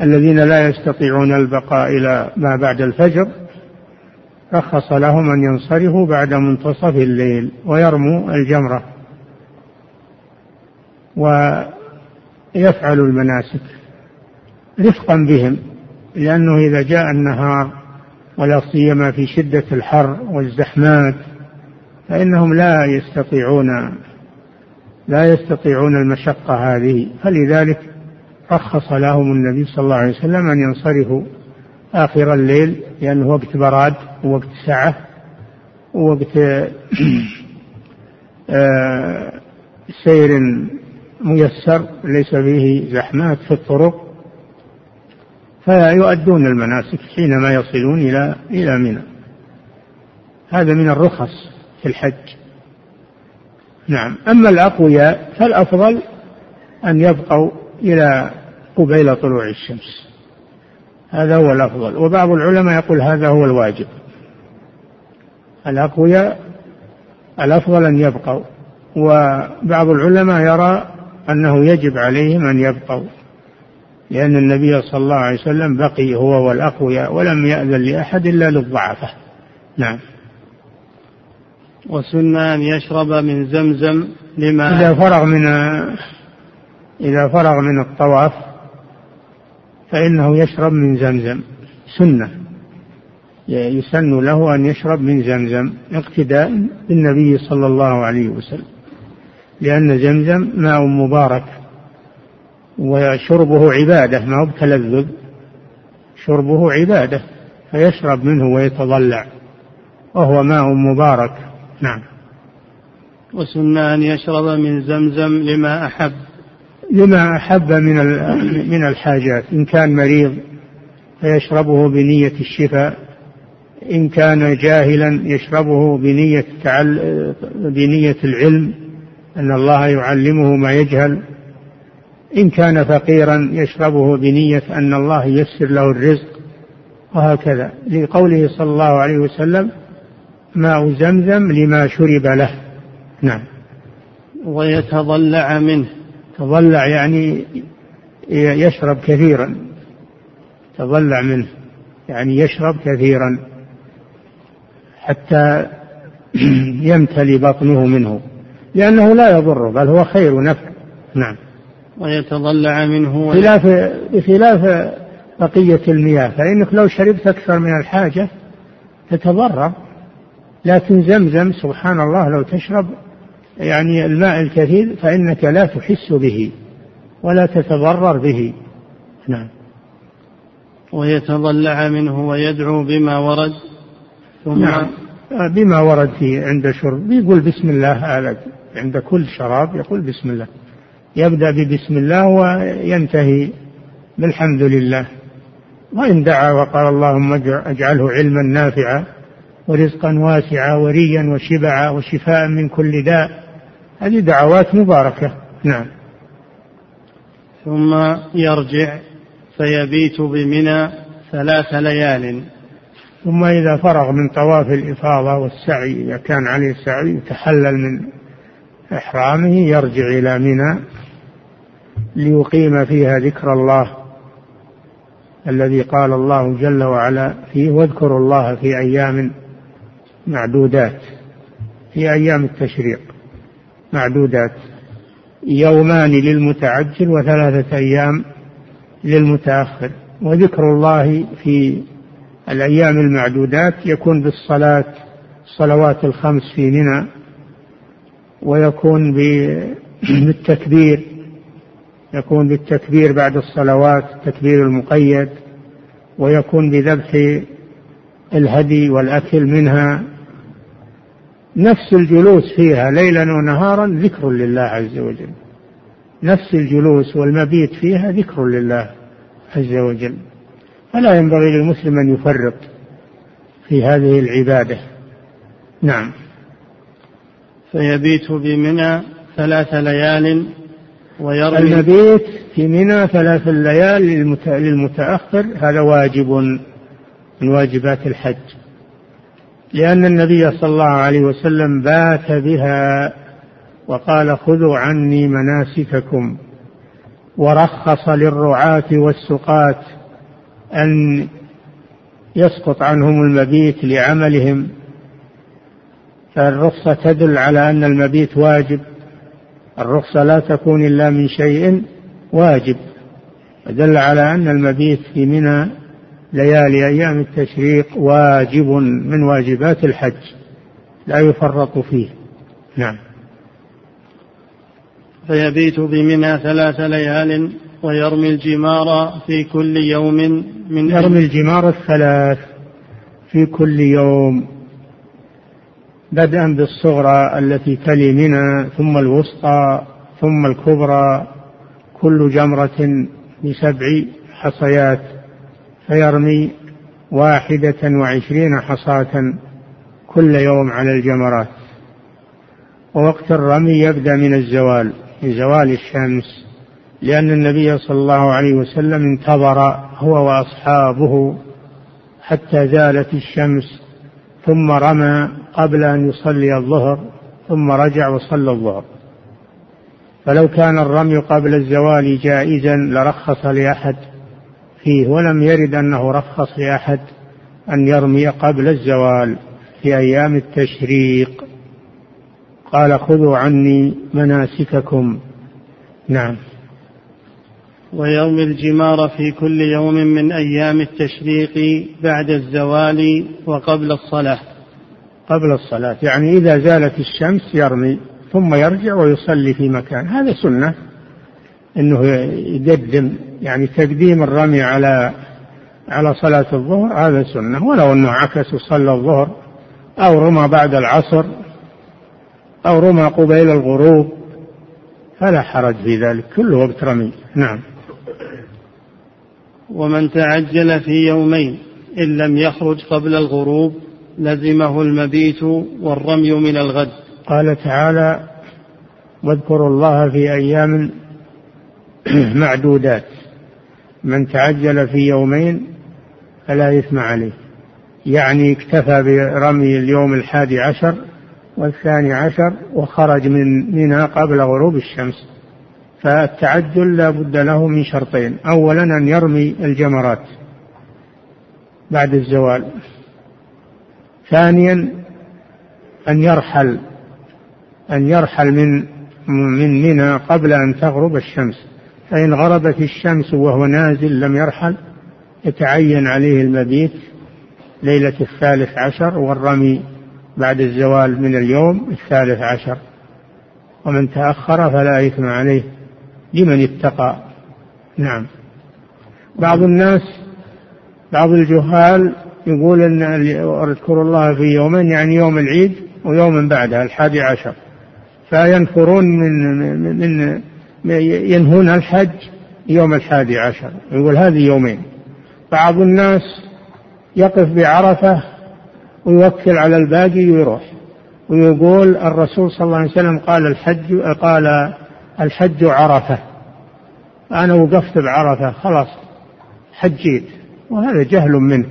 الذين لا يستطيعون البقاء إلى ما بعد الفجر رخص لهم أن ينصرفوا بعد منتصف الليل ويرموا الجمرة ويفعلوا المناسك رفقا بهم لأنه إذا جاء النهار ولا سيما في شدة الحر والزحمات فإنهم لا يستطيعون لا يستطيعون المشقة هذه. فلذلك رخص لهم النبي صلى الله عليه وسلم أن ينصرفوا آخر الليل لأنه وقت براد ووقت سعة ووقت آه، سير ميسر ليس فيه زحمات في الطرق. فيؤدون المناسك حينما يصلون إلى إلى منى. هذا من الرخص في الحج. نعم. أما الأقوياء فالأفضل أن يبقوا إلى قبيل طلوع الشمس. هذا هو الأفضل. وبعض العلماء يقول هذا هو الواجب. الأقوياء الأفضل أن يبقوا. وبعض العلماء يرى أنه يجب عليهم أن يبقوا. لأن النبي صلى الله عليه وسلم بقي هو والأقوياء ولم يأذن لأحد إلا للضعفة. نعم. وسن أن يشرب من زمزم لما إذا فرغ من إذا فرغ من الطواف فإنه يشرب من زمزم. سنة. يسن له أن يشرب من زمزم. اقتداء بالنبي صلى الله عليه وسلم. لأن زمزم ماء مبارك. وشربه عبادة ما هو بتلذذ. شربه عبادة. فيشرب منه ويتضلع. وهو ماء مبارك. نعم. وسن أن يشرب من زمزم لما أحب. لما أحب من من الحاجات. إن كان مريض فيشربه بنية الشفاء. إن كان جاهلا يشربه بنية بنية العلم أن الله يعلمه ما يجهل. إن كان فقيرا يشربه بنية أن الله ييسر له الرزق. وهكذا. لقوله صلى الله عليه وسلم ماء زمزم لما شرب له. نعم. ويتضلع منه. تضلع يعني يشرب كثيرا. تضلع منه. يعني يشرب كثيرا. حتى يمتلي بطنه منه. لأنه لا يضر بل هو خير نفع. نعم. ويتضلع منه خلاف بخلاف بقية المياه فإنك لو شربت أكثر من الحاجة تتضرر. لكن زمزم سبحان الله لو تشرب يعني الماء الكثير فإنك لا تحس به ولا تتضرر به. نعم. ويتضلع منه ويدعو بما ورد. ثم نعم. بما ورد فيه عند شرب. يقول بسم الله عند كل شراب يقول بسم الله. يبدأ ببسم الله وينتهي بالحمد لله. وإن دعا وقال اللهم اجعله علما نافعا. ورزقا واسعا وريا وشبعا وشفاء من كل داء. هذه دعوات مباركة. نعم. ثم يرجع فيبيت بمنى ثلاث ليال. ثم إذا فرغ من طواف الإفاضة والسعي إذا كان عليه سعي يتحلل من إحرامه يرجع إلى منى ليقيم فيها ذكر الله الذي قال الله جل وعلا فيه واذكروا الله في أيام معدودات في أيام التشريق. معدودات يومان للمتعجل وثلاثة أيام للمتأخر. وذكر الله في الأيام المعدودات يكون بالصلاة الصلوات الخمس في منى ويكون بالتكبير يكون بالتكبير بعد الصلوات التكبير المقيد ويكون بذبح الهدي والأكل منها. نفس الجلوس فيها ليلا ونهارا ذكر لله عز وجل. نفس الجلوس والمبيت فيها ذكر لله عز وجل. فلا ينبغي للمسلم أن يفرط في هذه العبادة. نعم. فيبيت بمنى ثلاث ليال ويرمي المبيت في منى ثلاث ليال للمتأخر هذا واجب من واجبات الحج. لأن النبي صلى الله عليه وسلم بات بها وقال خذوا عني مناسككم ورخص للرعاة والسقاة أن يسقط عنهم المبيت لعملهم فالرخصة تدل على أن المبيت واجب الرخصة لا تكون إلا من شيء واجب دل على أن المبيت في منى ليالي أيام التشريق واجب من واجبات الحج لا يفرط فيه. نعم. فيبيت بمنى ثلاث ليال ويرمي الجمار في كل يوم من يرمي الجمار الثلاث في كل يوم بدءا بالصغرى التي تلي منى ثم الوسطى ثم الكبرى كل جمرة بسبع حصيات. فيرمي واحدة وعشرين حصاة كل يوم على الجمرات. ووقت الرمي يبدأ من الزوال من زوال الشمس لأن النبي صلى الله عليه وسلم انتظر هو وأصحابه حتى زالت الشمس ثم رمى قبل أن يصلي الظهر ثم رجع وصلى الظهر. فلو كان الرمي قبل الزوال جائزا لرخص لأحد. فيه ولم يرد أنه رخص لأحد أن يرمي قبل الزوال في أيام التشريق. قال خذوا عني مناسككم. نعم. ويرمي الجمار في كل يوم من أيام التشريق بعد الزوال وقبل الصلاة. قبل الصلاة يعني إذا زالت الشمس يرمي ثم يرجع ويصلي في مكان. هذا سنة. أنه يقدم يعني تقديم الرمي على على صلاة الظهر هذا سنة. ولو أنه عكس وصلى الظهر أو رمى بعد العصر أو رمى قبيل الغروب فلا حرج في ذلك. كله وقت رمي. نعم. ومن تعجل في يومين إن لم يخرج قبل الغروب لزمه المبيت والرمي من الغد. قال تعالى واذكروا الله في أيام معدودات. من تعجل في يومين فلا إثم عليه. يعني اكتفى برمي اليوم الحادي عشر والثاني عشر وخرج من منى قبل غروب الشمس. فالتعجل لا بد له من شرطين. أولا أن يرمي الجمرات بعد الزوال. ثانيا أن يرحل أن يرحل من من منى قبل أن تغرب الشمس. فإن غربت الشمس وهو نازل لم يرحل يتعين عليه المبيت ليلة الثالث عشر والرمي بعد الزوال من اليوم الثالث عشر. ومن تأخر فلا إثم عليه لمن اتقى. نعم. بعض الناس بعض الجهال يقول إن أذكر الله في يومين يعني يوم العيد ويوم بعدها الحادي عشر. فينفرون من من ينهون الحج يوم الحادي عشر يقول هذه يومين. بعض الناس يقف بعرفة ويوكل على الباقي ويروح ويقول الرسول صلى الله عليه وسلم قال الحج قال الحج عرفة. أنا وقفت بعرفة خلاص حجيت وهذا جهل منه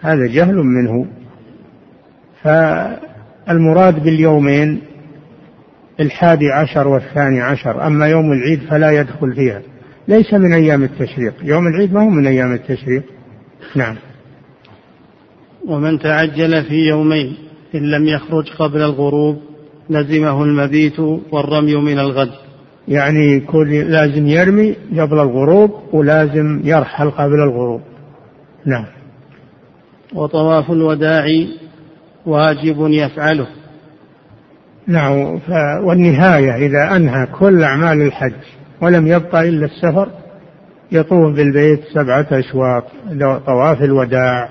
هذا جهل منه. فالمراد باليومين الحادي عشر والثاني عشر. أما يوم العيد فلا يدخل فيها. ليس من أيام التشريق. يوم العيد ما هو من أيام التشريق. نعم. ومن تعجل في يومين إن لم يخرج قبل الغروب لزمه المبيت والرمي من الغد. يعني يكون لازم يرمي قبل الغروب ولازم يرحل قبل الغروب. نعم. وطواف الوداع واجب يفعله. نعم والنهاية إذا أنهى كل أعمال الحج ولم يبقى إلا السفر يطوف بالبيت سبعة أشواط طواف الوداع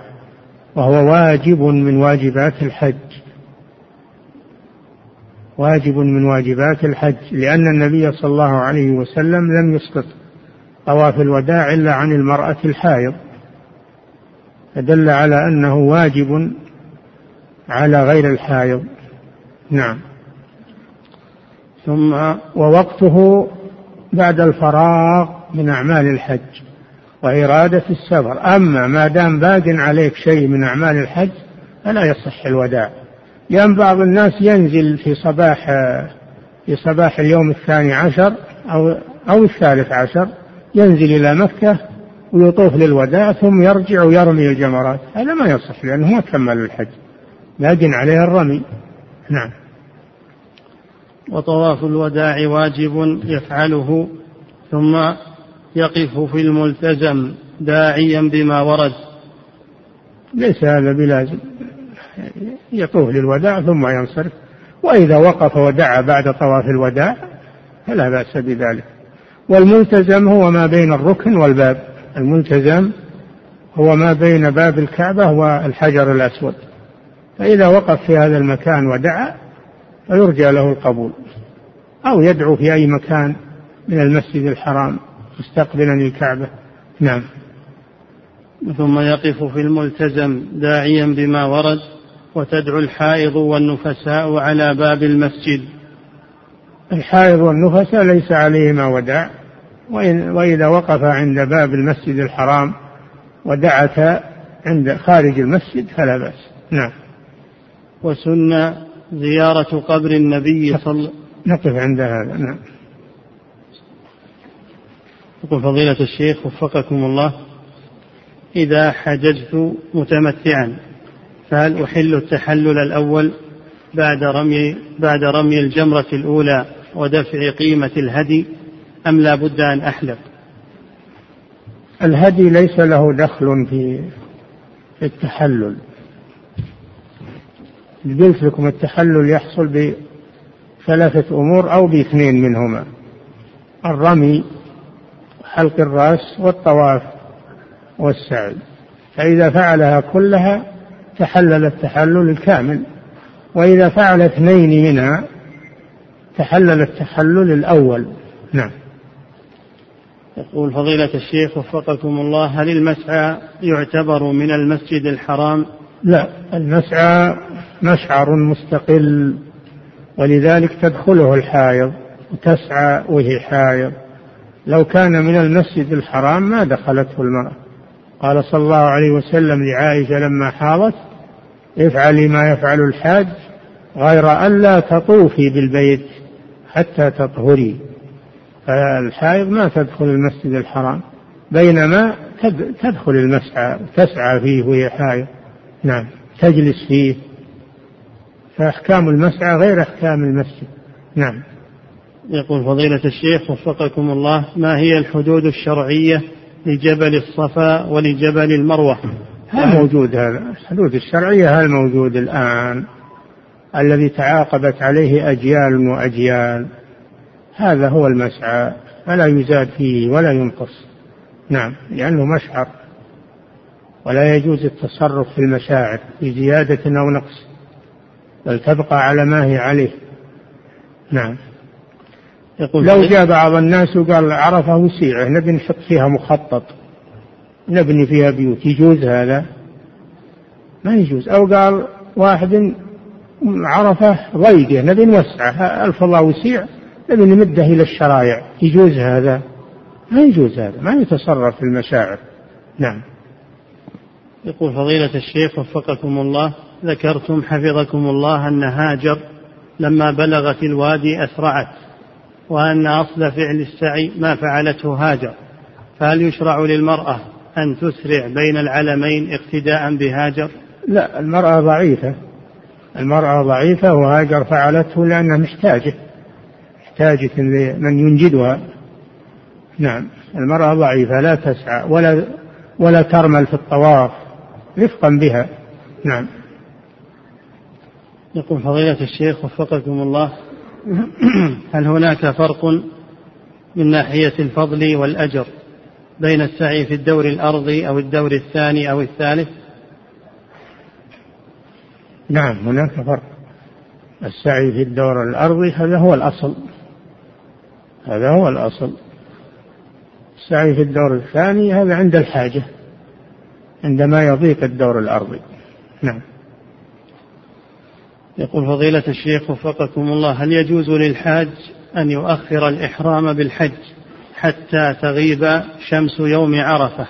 وهو واجب من واجبات الحج. واجب من واجبات الحج لأن النبي صلى الله عليه وسلم لم يسقط طواف الوداع إلا عن المرأة الحائض. فدل على أنه واجب على غير الحائض. نعم. ثم ووقته بعد الفراغ من أعمال الحج وإرادة السفر. أما ما دام باق عليك شيء من أعمال الحج فلا يصح الوداع. لأن بعض الناس ينزل في صباح في صباح اليوم الثاني عشر أو أو الثالث عشر ينزل إلى مكة ويطوف للوداع ثم يرجع ويرمي الجمرات. هذا ما يصح لأنه ما كمل الحج. لكن عليه الرمي. نعم. وطواف الوداع واجب يفعله ثم يقف في الملتزم داعيا بما ورد. ليس هذا بلازم. يطوف للوداع ثم ينصرف. وإذا وقف ودعا بعد طواف الوداع فلا بأس بذلك. والملتزم هو ما بين الركن والباب. الملتزم هو ما بين باب الكعبة والحجر الأسود. فإذا وقف في هذا المكان ودعا فيرجى له القبول. أو يدعو في أي مكان من المسجد الحرام مستقبلا للكعبة. نعم. ثم يقف في الملتزم داعيا بما ورد وتدعو الحائض والنفساء على باب المسجد. الحائض والنفساء ليس عليهما وداع. وإن وإذا وقف عند باب المسجد الحرام ودعت عند خارج المسجد فلا بأس. نعم. وسن زيارة قبر النبي صلى نقف عند هذا نعم. يقول فضيلة الشيخ وفقكم الله إذا حججت متمتعا فهل أحل التحلل الأول بعد رمي بعد رمي الجمرة الأولى ودفع قيمة الهدي أم لا بد أن أحلق؟ الهدي ليس له دخل في التحلل. قلت لكم التحلل يحصل بثلاثة أمور أو باثنين منهما. الرمي حلق الرأس والطواف والسعي. فإذا فعلها كلها تحلل التحلل الكامل. وإذا فعل اثنين منها تحلل التحلل الأول. نعم. يقول فضيلة الشيخ وفقكم الله هل المسعى يعتبر من المسجد الحرام؟ لا المسعى مشعر مستقل ولذلك تدخله الحائض وتسعى وهي حائض. لو كان من المسجد الحرام ما دخلته المرأة. قال صلى الله عليه وسلم لعائشة لما حاضت افعلي ما يفعل الحاج غير ألا تطوفي بالبيت حتى تطهري. فالحائض ما تدخل المسجد الحرام بينما تدخل المسعى تسعى فيه وهي حائض. نعم تجلس فيه. فأحكام المسعى غير أحكام المسجد. نعم. يقول فضيلة الشيخ وفقكم الله ما هي الحدود الشرعية لجبل الصفا ولجبل المروة؟ هل موجود هذا؟ الحدود الشرعية هل موجود الآن؟ الذي تعاقبت عليه أجيال وأجيال. هذا هو المسعى فلا يزاد فيه ولا ينقص. نعم لأنه مشعر ولا يجوز التصرف في المشاعر في زيادة أو نقص. بل تبقى على ما هي عليه. نعم. يقول لو جاء بعض الناس وقال عرفة وسيعة نبي نحط فيها مخطط نبني فيها بيوت يجوز هذا؟ ما يجوز. أو قال واحد عرفة ضيقة نبي نوسعها ألف الله وسيع نبي نمده إلى الشرائع. يجوز هذا؟ ما يجوز هذا ما يتصرف في المشاعر. نعم. يقول فضيلة الشيخ وفقكم الله ذكرتم حفظكم الله أن هاجر لما بلغت الوادي أسرعت وأن أصل فعل السعي ما فعلته هاجر. فهل يشرع للمرأة أن تسرع بين العلمين اقتداء بهاجر؟ لا المرأة ضعيفة. المرأة ضعيفة وهاجر فعلته لأنها محتاجة محتاجة لمن ينجدها. نعم المرأة ضعيفة لا تسعى ولا ولا ترمل في الطواف رفقا بها. نعم. يقول فضيلة الشيخ وفقكم الله هل هناك فرق من ناحية الفضل والأجر بين السعي في الدور الأرضي أو الدور الثاني أو الثالث؟ نعم هناك فرق. السعي في الدور الأرضي هذا هو الأصل. هذا هو الأصل. السعي في الدور الثاني هذا عند الحاجة عندما يضيق الدور الأرضي نعم. يقول فضيلة الشيخ وفقكم الله هل يجوز للحاج أن يؤخر الإحرام بالحج حتى تغيب شمس يوم عرفة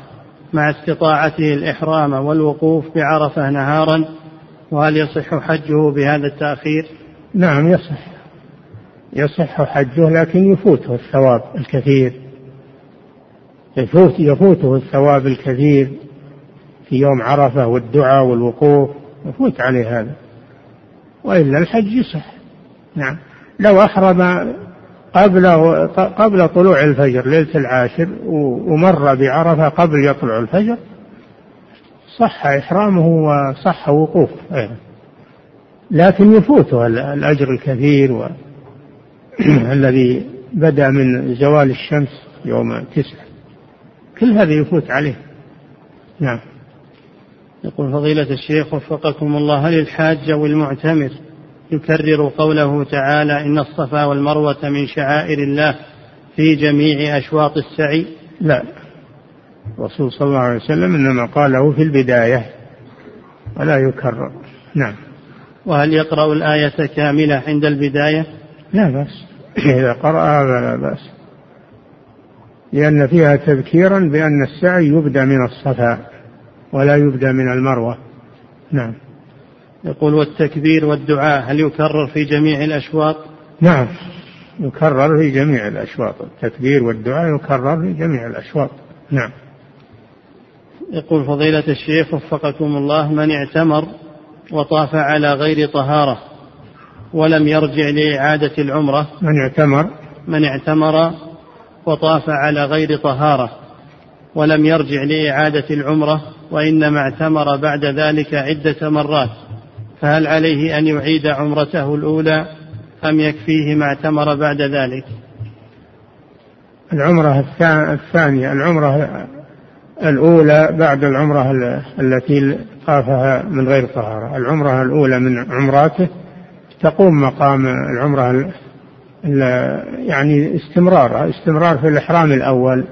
مع استطاعته الإحرام والوقوف بعرفة نهارا؟ وهل يصح حجه بهذا التأخير؟ نعم يصح. يصح حجه لكن يفوته الثواب الكثير. يفوت يفوته الثواب الكثير في يوم عرفة والدعاء والوقوف. يفوت عليه هذا. وإلا الحج يصح. نعم. لو أحرم قبل قبل طلوع الفجر ليلة العاشر ومر بعرفة قبل يطلع الفجر صح إحرامه وصح وقوفه إيه. لكن يفوته الأجر الكثير و... الذي بدأ من زوال الشمس يوم تسع كل هذا يفوت عليه. نعم. يقول فضيلة الشيخ وفقكم الله هل الحاج أو المعتمر يكرر قوله تعالى إن الصفا والمروة من شعائر الله في جميع أشواط السعي؟ لا. الرسول صلى الله عليه وسلم إنما قاله في البداية ولا يكرر. نعم. وهل يقرأ الآية كاملة عند البداية؟ لا بأس. إذا قرأها فلا بأس. لأن فيها تذكيرا بأن السعي يبدأ من الصفا. ولا يبدأ من المروة. نعم. يقول والتكبير والدعاء هل يكرر في جميع الأشواط؟ نعم. يكرر في جميع الأشواط. التكبير والدعاء يكرر في جميع الأشواط. نعم. يقول فضيلة الشيخ وفقكم الله من اعتمر وطاف على غير طهارة ولم يرجع لإعادة العمرة من اعتمر؟ من اعتمر وطاف على غير طهارة ولم يرجع لإعادة العمرة وإنما اعتمر بعد ذلك عدة مرات. فهل عليه أن يعيد عمرته الأولى؟ أم يكفيه ما اعتمر بعد ذلك؟ العمرة الثانية العمرة الأولى بعد العمرة التي طافها من غير طهارة. العمرة الأولى من عمراته تقوم مقام العمرة يعني استمرار استمرار في الإحرام الأول.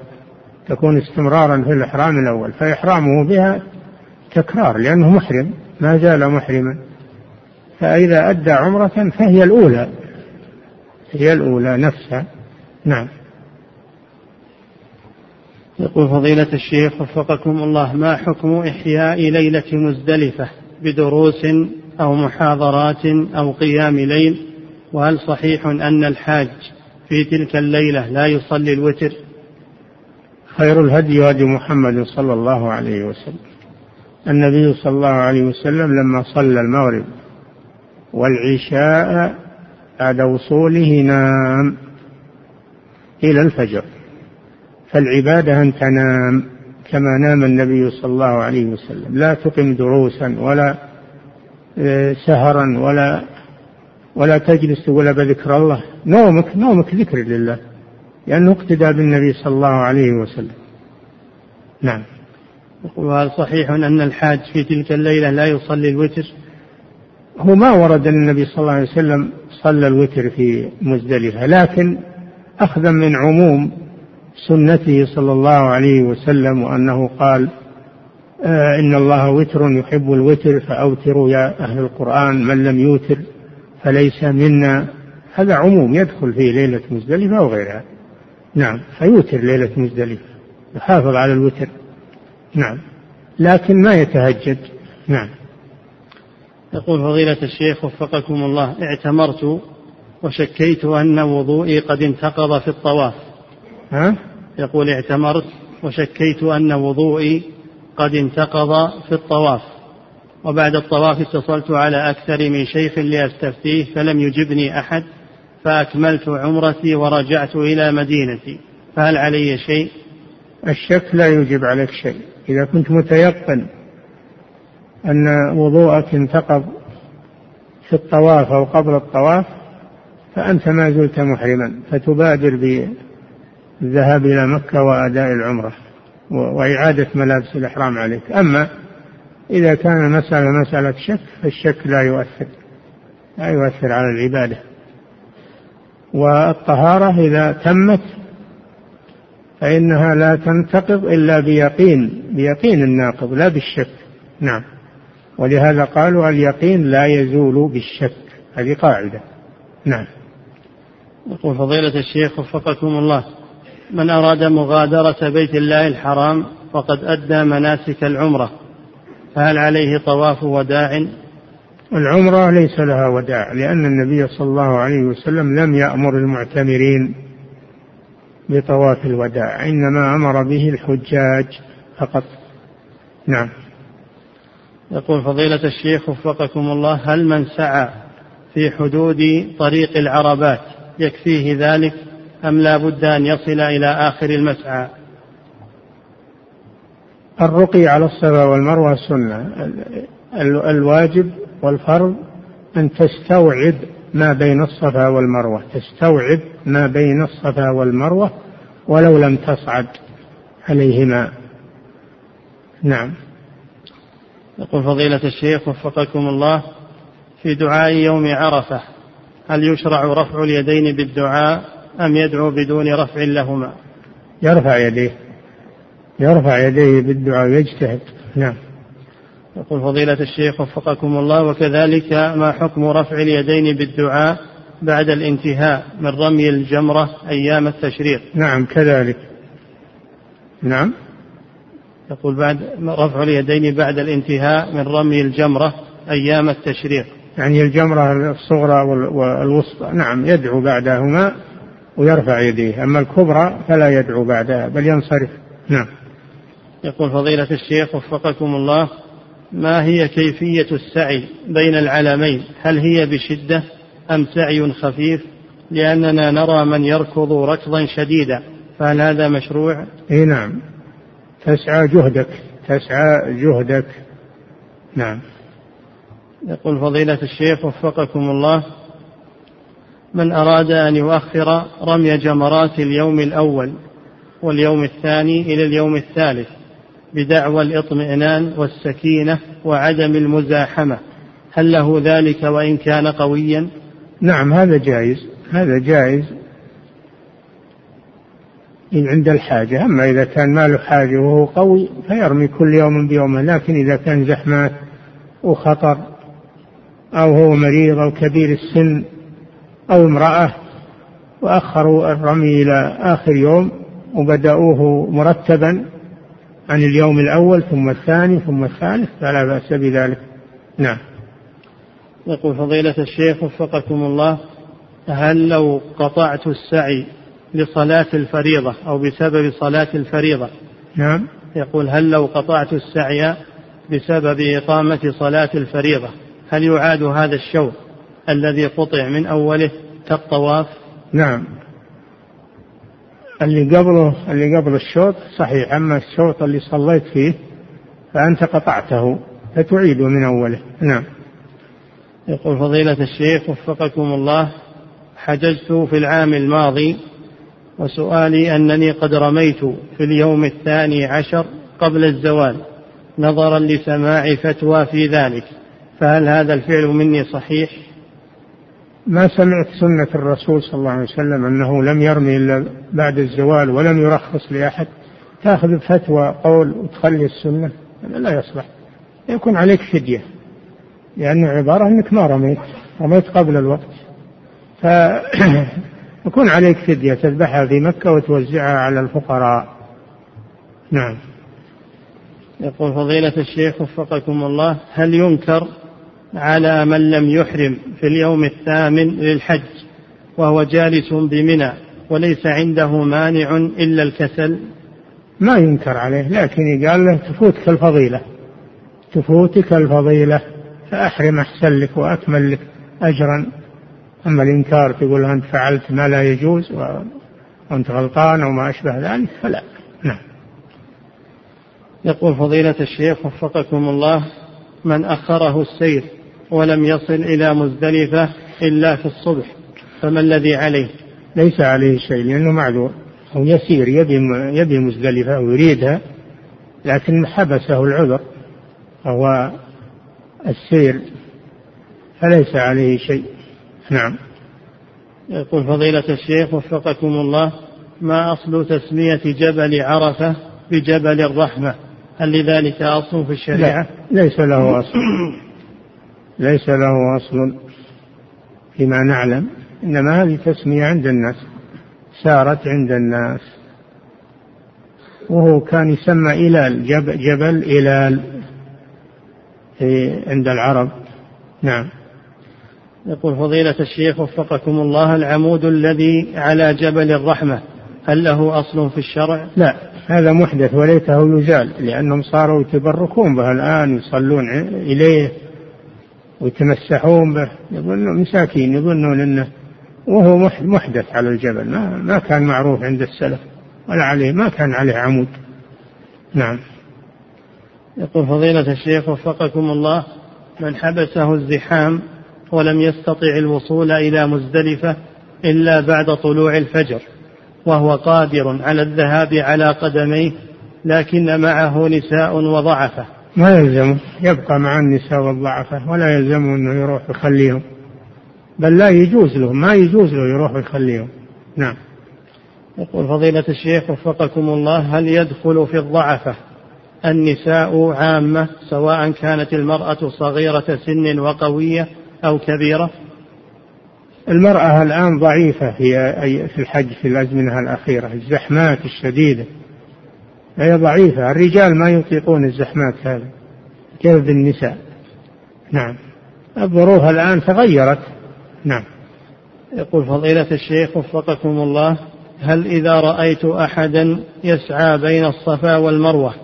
تكون استمرارا في الإحرام الأول فإحرامه بها تكرار لأنه محرم ما زال محرما. فإذا أدى عمرة فهي الأولى هي الأولى نفسها. نعم. يقول فضيلة الشيخ وفقكم الله ما حكم إحياء ليلة مزدلفة بدروس أو محاضرات أو قيام ليل؟ وهل صحيح أن الحاج في تلك الليلة لا يصلي الوتر؟ خير الهدي هدي محمد صلى الله عليه وسلم. النبي صلى الله عليه وسلم لما صلى المغرب والعشاء بعد وصوله نام إلى الفجر. فالعبادة أن تنام كما نام النبي صلى الله عليه وسلم. لا تقم دروسا ولا آه، سهرا ولا ولا تجلس ولا بذكر الله. نومك نومك ذكر لله. لأنه اقتدى بالنبي صلى الله عليه وسلم. نعم. وهل صحيح أن الحاج في تلك الليلة لا يصلي الوتر؟ هو ما ورد أن النبي صلى الله عليه وسلم صلى الوتر في مزدلفة لكن أخذا من عموم سنته صلى الله عليه وسلم وأنه قال آه إن الله وتر يحب الوتر فأوتروا يا أهل القرآن من لم يوتر فليس منا. هذا عموم يدخل في ليلة مزدلفة وغيرها. نعم. فيوتر ليلة مزدلفة يحافظ على الوتر. نعم. لكن ما يتهجد. نعم. يقول فضيلة الشيخ وفقكم الله اعتمرت وشكيت أن وضوئي قد انتقض في الطواف. ها؟ يقول اعتمرت وشكيت أن وضوئي قد انتقض في الطواف. وبعد الطواف اتصلت على أكثر من شيخ لأستفتيه فلم يجبني أحد فأكملت عمرتي ورجعت إلى مدينتي فهل علي شيء؟ الشك لا يجب عليك شيء. إذا كنت متيقن أن وضوءك انتقض في الطواف أو قبل الطواف فأنت ما زلت محرما فتبادر بالذهاب إلى مكة وأداء العمرة وإعادة ملابس الإحرام عليك. أما إذا كان مسألة مسألة شك فالشك لا يؤثر لا يؤثر على العبادة. والطهارة إذا تمت فإنها لا تنتقض إلا بيقين بيقين الناقض لا بالشك. نعم. ولهذا قالوا اليقين لا يزول بالشك. هذه قاعدة. نعم. يقول فضيلة الشيخ وفقكم الله. من أراد مغادرة بيت الله الحرام وقد أدى مناسك العمرة. فهل عليه طواف وداع؟ العمرة ليس لها وداع لأن النبي صلى الله عليه وسلم لم يأمر المعتمرين بطواف الوداع إنما أمر به الحجاج فقط. نعم. يقول فضيلة الشيخ وفقكم الله هل من سعى في حدود طريق العربات يكفيه ذلك أم لا بد أن يصل إلى آخر المسعى؟ الرقي على الصفا والمروة سنة. الواجب والفرض أن تستوعب ما بين الصفا والمروة تستوعب ما بين الصفا والمروة ولو لم تصعد عليهما. نعم. يقول فضيلة الشيخ وفقكم الله في دعاء يوم عرفة هل يشرع رفع اليدين بالدعاء أم يدعو بدون رفع لهما؟ يرفع يديه. يرفع يديه بالدعاء ويجتهد. نعم. يقول فضيلة الشيخ وفقكم الله وكذلك ما حكم رفع اليدين بالدعاء بعد الانتهاء من رمي الجمرة أيام التشريق؟ نعم كذلك. نعم. يقول بعد رفع اليدين بعد الانتهاء من رمي الجمرة أيام التشريق. يعني الجمرة الصغرى والوسطى نعم يدعو بعدهما ويرفع يديه. أما الكبرى فلا يدعو بعدها بل ينصرف. نعم. يقول فضيلة الشيخ وفقكم الله ما هي كيفية السعي بين العلمين؟ هل هي بشدة أم سعي خفيف؟ لأننا نرى من يركض ركضا شديدا فهل هذا مشروع؟ إي نعم. تسعى جهدك تسعى جهدك. نعم. يقول فضيلة الشيخ وفقكم الله من أراد أن يؤخر رمي جمرات اليوم الأول واليوم الثاني إلى اليوم الثالث بدعوى الاطمئنان والسكينة وعدم المزاحمة. هل له ذلك وإن كان قويا؟ نعم هذا جائز. هذا جائز إن عند الحاجة. أما إذا كان ما له حاجة وهو قوي فيرمي كل يوم بيومه لكن إذا كان زحمات وخطر أو هو مريض أو كبير السن أو امرأة وأخروا الرمي إلى آخر يوم وبدأوه مرتبا عن اليوم الأول ثم الثاني ثم الثالث فلا بأس بذلك. نعم. يقول فضيلة الشيخ وفقكم الله هل لو قطعت السعي لصلاة الفريضة أو بسبب صلاة الفريضة؟ نعم. يقول هل لو قطعت السعي بسبب إقامة صلاة الفريضة؟ هل يعاد هذا الشوط الذي قطع من أوله كالطواف؟ نعم. اللي قبله اللي قبل الشوط صحيح. أما الشوط اللي صليت فيه فأنت قطعته فتعيده من أوله. نعم. يقول فضيلة الشيخ وفقكم الله حججت في العام الماضي وسؤالي أنني قد رميت في اليوم الثاني عشر قبل الزوال نظرا لسماع فتوى في ذلك فهل هذا الفعل مني صحيح؟ ما سمعت سنة الرسول صلى الله عليه وسلم أنه لم يرمي إلا بعد الزوال ولم يرخص لأحد. تأخذ فتوى قول وتخلي السنة. هذا لا يصلح. يكون عليك فدية. لأنه عبارة أنك ما رميت. رميت قبل الوقت. فيكون عليك فدية. تذبحها في مكة وتوزعها على الفقراء. نعم. يقول فضيلة الشيخ وفقكم الله هل ينكر على من لم يحرم في اليوم الثامن للحج وهو جالس بمنى وليس عنده مانع إلا الكسل. ما ينكر عليه لكن قال له تفوتك الفضيلة تفوتك الفضيلة فأحرم أحسن لك وأكمل لك أجرا. أما الإنكار تقول أنت فعلت ما لا يجوز وأنت غلطان أو ما أشبه ذلك فلا. نعم. يقول فضيلة الشيخ وفقكم الله من أخره السير ولم يصل إلى مزدلفة إلا في الصبح فما الذي عليه؟ ليس عليه شيء لأنه معذور. هو يسير يبي يبي مزدلفة ويريدها لكن حبسه العذر وهو السير. فليس عليه شيء. نعم. يقول فضيلة الشيخ وفقكم الله ما أصل تسمية جبل عرفة بجبل الرحمة؟ هل لذلك أصل في الشريعة؟ لا ليس له أصل. ليس له أصل فيما نعلم إنما هذه تسمية عند الناس سارت عند الناس. وهو كان يسمى إلال جبل, جبل إلال عند العرب. نعم. يقول فضيلة الشيخ وفقكم الله العمود الذي على جبل الرحمة هل له أصل في الشرع؟ لا هذا محدث وليته يزال لأنهم صاروا يتبركون به الآن يصلون إليه. ويتمسحون به يظنون مساكين يظنون أنه وهو محدث على الجبل ما, ما كان معروف عند السلف ولا عليه ما كان عليه عمود. نعم. يقول فضيلة الشيخ وفقكم الله من حبسه الزحام ولم يستطع الوصول إلى مزدلفة إلا بعد طلوع الفجر وهو قادر على الذهاب على قدميه لكن معه نساء وضعفة. ما يلزمه يبقى مع النساء والضعفة ولا يلزمه أنه يروح يخليهم. بل لا يجوز له ما يجوز له يروح يخليهم. نعم. يقول فضيلة الشيخ وفقكم الله هل يدخل في الضعفة النساء عامة سواء كانت المرأة صغيرة سن وقوية أو كبيرة؟ المرأة الآن ضعيفة في في الحج في الأزمنة الأخيرة الزحمات الشديدة. هي ضعيفة. الرجال ما يطيقون الزحمات هذه كيف بالنساء؟ نعم. الظروف الآن تغيرت. نعم. يقول فضيلة الشيخ وفقكم الله هل إذا رأيت أحدا يسعى بين الصفا والمروة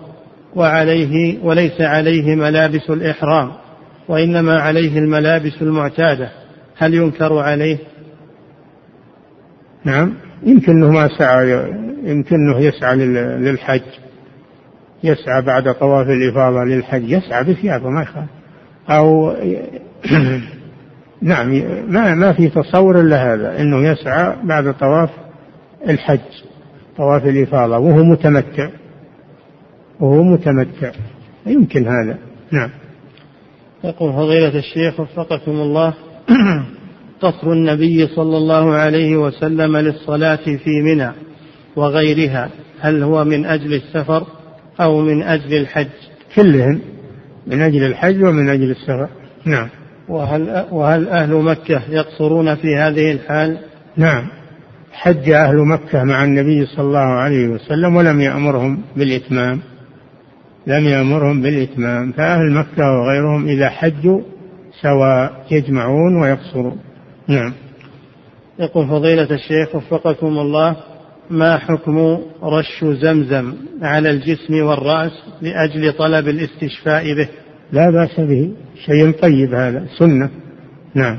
وعليه وليس عليه ملابس الإحرام وإنما عليه الملابس المعتادة هل ينكر عليه؟ نعم. يمكن إنه ما سعى يمكن إنه يسعى للحج. يسعى بعد طواف الإفاضة للحج. يسعى بثيابه ما يخاف. أو نعم ما ما في تصور إلا هذا إنه يسعى بعد طواف الحج طواف الإفاضة وهو متمتع. وهو متمتع. يمكن هذا. نعم. يقول فضيلة الشيخ وفقكم الله. قصر النبي صلى الله عليه وسلم للصلاة في منى وغيرها هل هو من أجل السفر أو من أجل الحج؟ كلهم من أجل الحج ومن أجل السفر. نعم. وهل, وهل أهل مكة يقصرون في هذه الحال؟ نعم. حج أهل مكة مع النبي صلى الله عليه وسلم ولم يأمرهم بالإتمام. لم يأمرهم بالإتمام. فأهل مكة وغيرهم إذا حجوا سواء يجمعون ويقصرون. نعم. يقول فضيلة الشيخ وفقكم الله ما حكم رش زمزم على الجسم والرأس لأجل طلب الاستشفاء به؟ لا بأس به. شيء طيب هذا. سنة. نعم.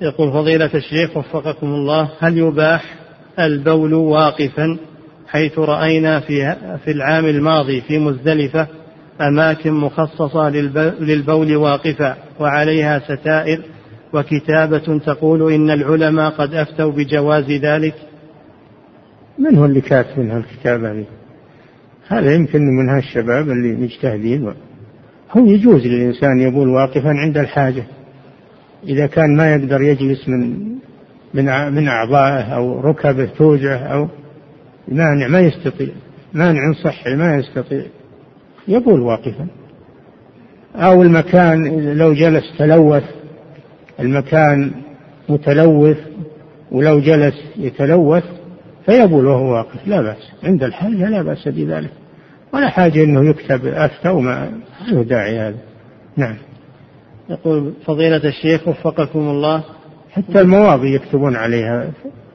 يقول فضيلة الشيخ وفقكم الله هل يباح البول واقفا حيث رأينا في في العام الماضي في مزدلفة أماكن مخصصة للبول واقفا وعليها ستائر وكتابة تقول إن العلماء قد أفتوا بجواز ذلك؟ من هو اللي كاتب منها الكتابة هذه؟ هذا يمكن من هالشباب اللي مجتهدين هو يجوز للإنسان يبول واقفا عند الحاجة. إذا كان ما يقدر يجلس من من من أعضائه أو ركبه توجع أو مانع ما يستطيع. مانع صحي ما يستطيع. يبول واقفا. أو المكان لو جلس تلوث. المكان متلوث ولو جلس يتلوث فيبول وهو واقف لا بأس عند الحاجة لا بأس بذلك. ولا حاجة أنه يكتب أفتى وما له داعي هذا. نعم. يقول فضيلة الشيخ وفقكم الله. حتى المواضي يكتبون عليها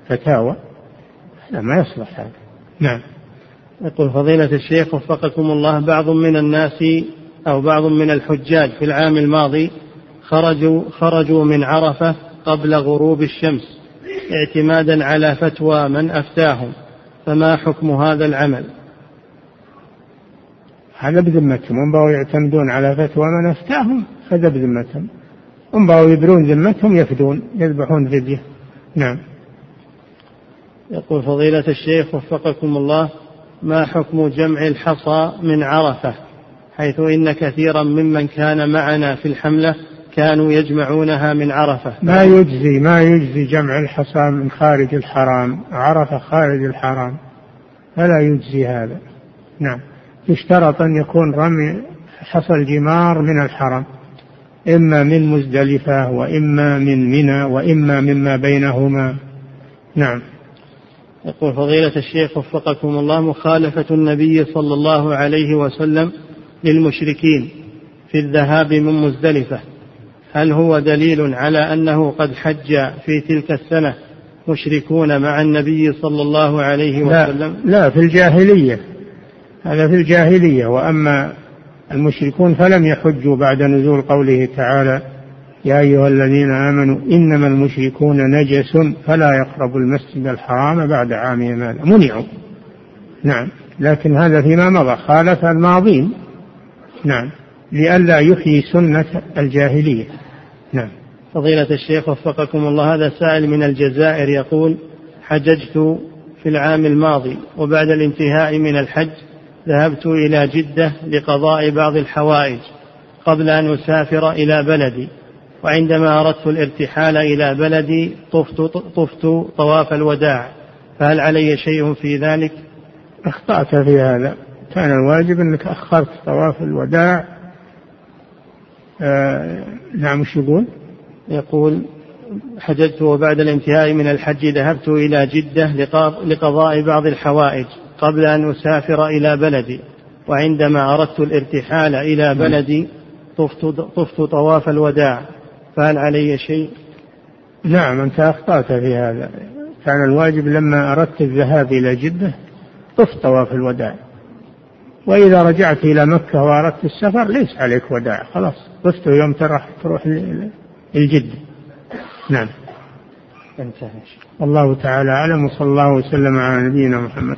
فتاوى. هذا ما يصلح هذا. نعم. يقول فضيلة الشيخ وفقكم الله بعض من الناس أو بعض من الحجاج في العام الماضي خرجوا خرجوا من عرفة قبل غروب الشمس اعتمادا على فتوى من أفتاهم فما حكم هذا العمل؟ هذا بذمتهم هم بغوا يعتمدون على فتوى من أفتاهم هذا بذمتهم. هم بغوا يبرون ذمتهم يفدون يذبحون فدية. نعم. يقول فضيلة الشيخ وفقكم الله ما حكم جمع الحصى من عرفة؟ حيث إن كثيرا ممن كان معنا في الحملة كانوا يجمعونها من عرفة. ما يجزي ما يجزي جمع الحصى من خارج الحرام عرفة خارج الحرام. فلا يجزي هذا. نعم. يشترط أن يكون رمي حصى الجمار من الحرم. إما من مزدلفة وإما من منى وإما مما بينهما. نعم. يقول فضيلة الشيخ وفقكم الله مخالفة النبي صلى الله عليه وسلم للمشركين في الذهاب من مزدلفة. هل هو دليل على أنه قد حج في تلك السنة مشركون مع النبي صلى الله عليه وسلم؟ لا, لا في الجاهلية. هذا في الجاهلية وأما المشركون فلم يحجوا بعد نزول قوله تعالى يا أيها الذين آمنوا إنما المشركون نجس فلا يقربوا المسجد الحرام بعد عامهم هذا. منعوا. نعم. لكن هذا فيما مضى خالف الماضين. نعم. لئلا يحيي سنة الجاهلية. نعم فضيلة الشيخ وفقكم الله هذا سائل من الجزائر يقول حججت في العام الماضي وبعد الانتهاء من الحج ذهبت إلى جدة لقضاء بعض الحوائج قبل أن أسافر إلى بلدي وعندما أردت الارتحال إلى بلدي طفت, طفت طواف الوداع فهل علي شيء في ذلك؟ أخطأت في هذا كان الواجب أنك أخرت طواف الوداع آه نعم وش يقول؟ يقول حججت وبعد الانتهاء من الحج ذهبت إلى جدة لقضاء بعض الحوائج قبل أن أسافر إلى بلدي. وعندما أردت الارتحال إلى بلدي طفت, طفت طواف الوداع. فهل علي شيء؟ نعم أنت أخطأت في هذا. كان الواجب لما أردت الذهاب إلى جدة طفت طواف الوداع. وإذا رجعت إلى مكة وأردت السفر ليس عليك وداع خلاص طفت يوم تروح تروح الجدة نعم. انتهى. الله تعالى أعلم وصلى الله وسلم على نبينا محمد.